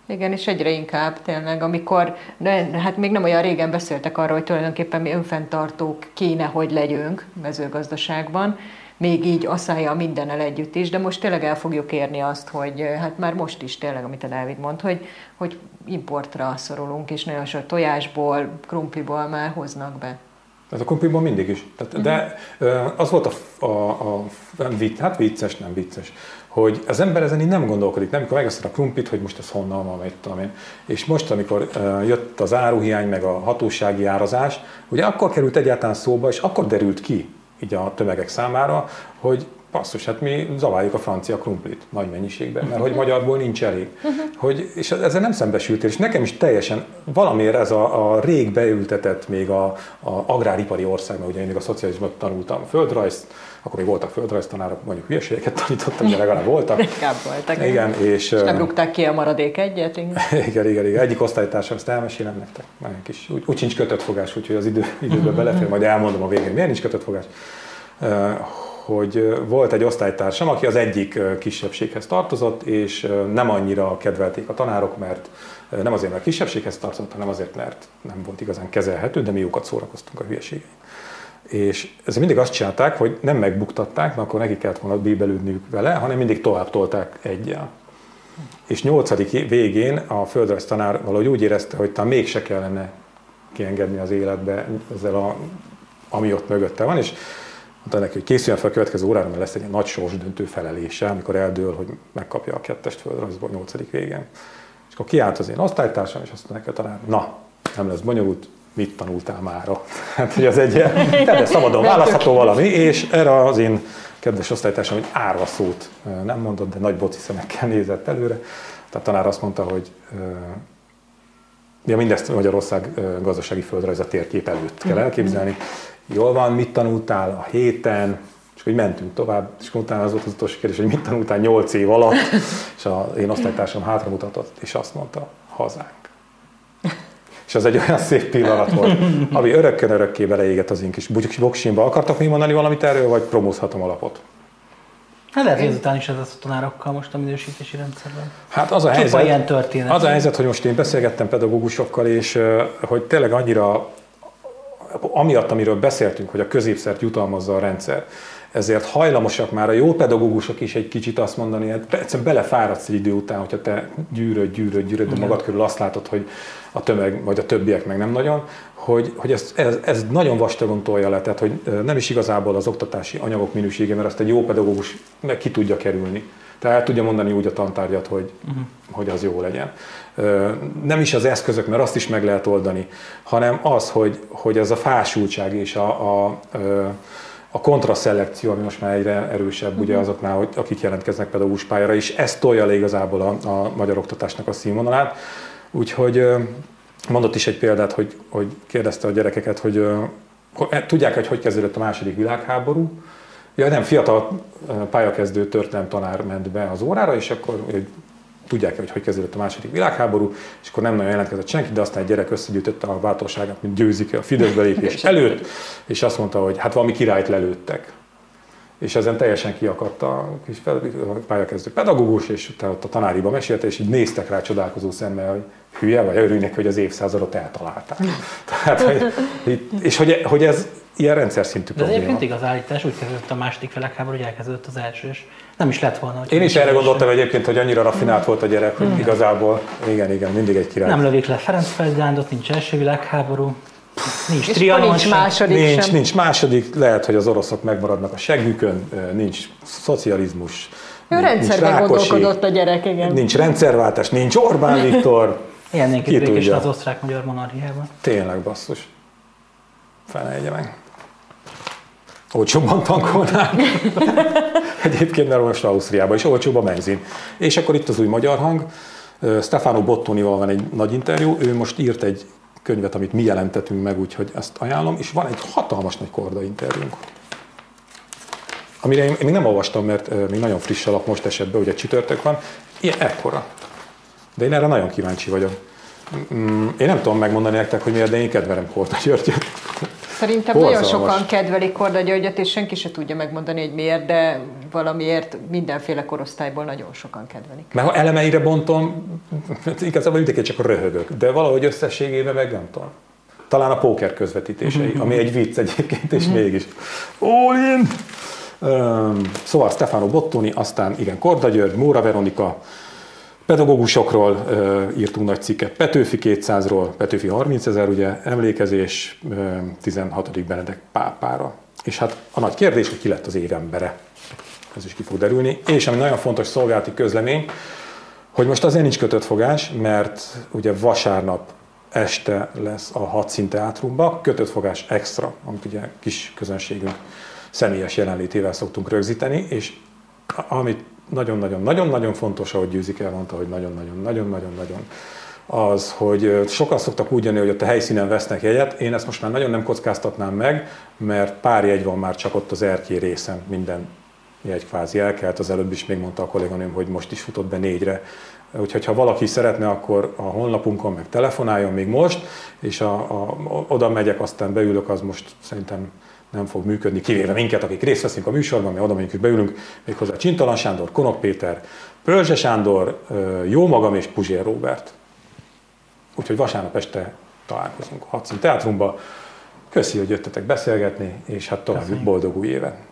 igen, és egyre inkább tényleg, amikor, de, hát még nem olyan régen beszéltek arról, hogy tulajdonképpen mi önfenntartók kéne, hogy legyünk mezőgazdaságban, még így asszája mindennel együtt is, de most tényleg el fogjuk érni azt, hogy hát már most is tényleg, amit a Dávid mond, hogy, hogy importra szorulunk, és nagyon sok tojásból, krumpliból már hoznak be. Tehát a krumpliból mindig is. Tehát, uh-huh. De az volt a, a, a, a vicc, hát vicces, nem vicces, hogy az ember ezen így nem gondolkodik, nem, amikor megveszed a krumplit, hogy most ez honnan van, vagy tudom én. És most, amikor uh, jött az áruhiány, meg a hatósági árazás, ugye akkor került egyáltalán szóba, és akkor derült ki, így a tömegek számára, hogy passzus, hát mi zaváljuk a francia krumplit nagy mennyiségben, mert hogy magyarból nincs elég. Hogy, és ezzel nem szembesültél, és nekem is teljesen valamiért ez a, a rég beültetett még a, a agráripari ország, mert ugye én még a szocializmusban tanultam földrajzt, akkor még voltak földrajztanárok, mondjuk hülyeségeket tanítottam, de legalább voltak. <laughs> Inkább voltak. Igen, és, és nem rúgták ki a maradék egyet. Igen, <laughs> igen, igen. igen. Egyik osztálytársam, ezt elmesélem nektek, már kis, úgy, úgy sincs kötött fogás, úgyhogy az idő, időbe <laughs> belefér, majd elmondom a végén, miért nincs kötött fogás. Hogy volt egy osztálytársam, aki az egyik kisebbséghez tartozott, és nem annyira kedvelték a tanárok, mert nem azért, mert kisebbséghez tartozott, hanem azért, mert nem volt igazán kezelhető, de mi jókat szórakoztunk a hülyeségein. És ez mindig azt csinálták, hogy nem megbuktatták, mert akkor neki kellett volna bíbelődniük vele, hanem mindig tovább tolták egyel. És nyolcadik végén a földrajz tanár valahogy úgy érezte, hogy talán mégse kellene kiengedni az életbe ezzel a, ami ott mögötte van, és mondta neki, hogy készüljön fel a következő órára, mert lesz egy nagy sorsdöntő felelése, amikor eldől, hogy megkapja a kettest földrajzból nyolcadik végén. És akkor kiállt az én osztálytársam, és azt mondta neki a na, nem lesz bonyolult, mit tanultál mára? <laughs> Hát, hogy az egy tehát szabadon választható valami, és erre az én kedves osztálytársam egy árva szót nem mondott, de nagy boci szemekkel nézett előre. Tehát tanár azt mondta, hogy ja, mindezt Magyarország gazdasági földrajza térkép előtt kell elképzelni. Jól van, mit tanultál a héten, és hogy mentünk tovább, és utána az volt az utolsó kérdés, hogy mit tanultál 8 év alatt, és a, én osztálytársam hátramutatott, és azt mondta, hazánk. És az egy olyan szép pillanat volt, ami örökkön örökké beleégett az én kis boksimba. Akartak még mondani valamit erről, vagy promózhatom a lapot? Hát lehet, hogy ezután is ez a tanárokkal most a minősítési rendszerben. Hát az a helyzet, ilyen történet. Az a helyzet, hogy most én beszélgettem pedagógusokkal, és hogy tényleg annyira, amiatt, amiről beszéltünk, hogy a középszert jutalmazza a rendszer, ezért hajlamosak már a jó pedagógusok is egy kicsit azt mondani, hát egyszerűen belefáradsz egy idő után, hogyha te gyűröd, gyűröd, gyűröd, de magad körül azt látod, hogy a tömeg, vagy a többiek meg nem nagyon, hogy, hogy ez, ez, ez nagyon vastagon tolja le, tehát hogy nem is igazából az oktatási anyagok minősége, mert azt egy jó pedagógus meg ki tudja kerülni. Tehát tudja mondani úgy a tantárgyat, hogy, uh-huh. hogy az jó legyen. Nem is az eszközök, mert azt is meg lehet oldani, hanem az, hogy, hogy ez a fásultság és a, a, a kontraszelekció, ami most már egyre erősebb uh-huh. ugye mhm. azoknál, hogy, akik jelentkeznek pedagógus pályára, és ez tolja le igazából a, a magyar oktatásnak a színvonalát. Úgyhogy mondott is egy példát, hogy, hogy kérdezte a gyerekeket, hogy, hogy tudják, hogy hogy kezdődött a második világháború. Ja, nem, fiatal pályakezdő történelem tanár ment be az órára, és akkor hogy tudják hogy hogy kezdődött a második világháború, és akkor nem nagyon jelentkezett senki, de aztán egy gyerek összegyűjtötte a bátorságát, mint győzik a Fidesz belépés <laughs> előtt, és azt mondta, hogy hát valami királyt lelőttek. És ezen teljesen kiakadt a kis pályakezdő pedagógus, és utána ott a tanáriba mesélte, és így néztek rá csodálkozó szemmel, hogy hülye, vagy örülnek, hogy az évszázadot eltalálták. <laughs> Tehát, hogy, és hogy, hogy ez ilyen rendszer szintű De probléma. egyébként igaz állítás, úgy kezdődött a második világháború, hogy elkezdődött az első, és nem is lett volna. Én is erre gondoltam egyébként, hogy annyira raffinált volt a gyerek, hogy mm. igazából, igen, igen, mindig egy király. Nem lövik le Ferenc Feldándot, nincs első világháború, Nincs és trianon nincs második nincs, sem. Nincs második, lehet, hogy az oroszok megmaradnak a seggükön, nincs szocializmus, ő rendszerben gondolkodott a gyerek, igen. Nincs rendszerváltás, nincs Orbán <laughs> Viktor. Élnénk itt békésen az osztrák-magyar monarchiában. Tényleg basszus. Felejtje meg. Olcsóbban tankolnál. <laughs> Egyébként, mert most Ausztriában is olcsóbb a benzin. És akkor itt az új magyar hang. Stefano Bottonival van egy nagy interjú, ő most írt egy könyvet, amit mi jelentetünk meg, úgyhogy ezt ajánlom, és van egy hatalmas nagy korda interjúnk. Amire én, még nem olvastam, mert még nagyon friss alap most esett be, ugye csütörtök van, ilyen ekkora. De én erre nagyon kíváncsi vagyok. Mm, én nem tudom megmondani nektek, hogy miért, de én kedvelem Korda Györgyöt. Szerintem Borzalmas. nagyon sokan kedvelik Korda Györgyöt, és senki se tudja megmondani, hogy miért, de valamiért mindenféle korosztályból nagyon sokan kedvelik. Mert ha elemeire bontom, igazából mindenki csak röhögök, de valahogy összességében meg nem tudom. Talán a póker közvetítései, ami egy vicc egyébként, és mhm. mégis. All in! Szóval Stefano Bottoni, aztán igen, Korda György, Móra Veronika, Pedagógusokról írtunk nagy cikket, Petőfi 200-ról, Petőfi 30 ezer, ugye, emlékezés uh, 16. Benedek pápára. És hát a nagy kérdés, hogy ki lett az évembere. Ez is ki fog derülni. És ami nagyon fontos szolgálati közlemény, hogy most azért nincs kötött fogás, mert ugye vasárnap este lesz a Hadszín teátrumba, kötött fogás extra, amit ugye kis közönségünk személyes jelenlétével szoktunk rögzíteni, és amit nagyon-nagyon-nagyon-nagyon fontos, ahogy Győzik elmondta, hogy nagyon-nagyon-nagyon-nagyon-nagyon az, hogy sokan szoktak úgy jönni, hogy ott a helyszínen vesznek jegyet. Én ezt most már nagyon nem kockáztatnám meg, mert pár jegy van már csak ott az erkély részen, minden jegy kvázi elkelt. Az előbb is még mondta a kolléganőm, hogy most is futott be négyre. Úgyhogy ha valaki szeretne, akkor a honlapunkon meg telefonáljon még most, és a, a, oda megyek, aztán beülök, az most szerintem nem fog működni, kivéve minket, akik részt veszünk a műsorban, mi oda megyünk és beülünk, méghozzá Csintalan Sándor, Konok Péter, Pölzse Sándor, jó magam és Puzsér Róbert. Úgyhogy vasárnap este találkozunk a Hadszín Teátrumba. Köszi, hogy jöttetek beszélgetni, és hát további boldog új évet!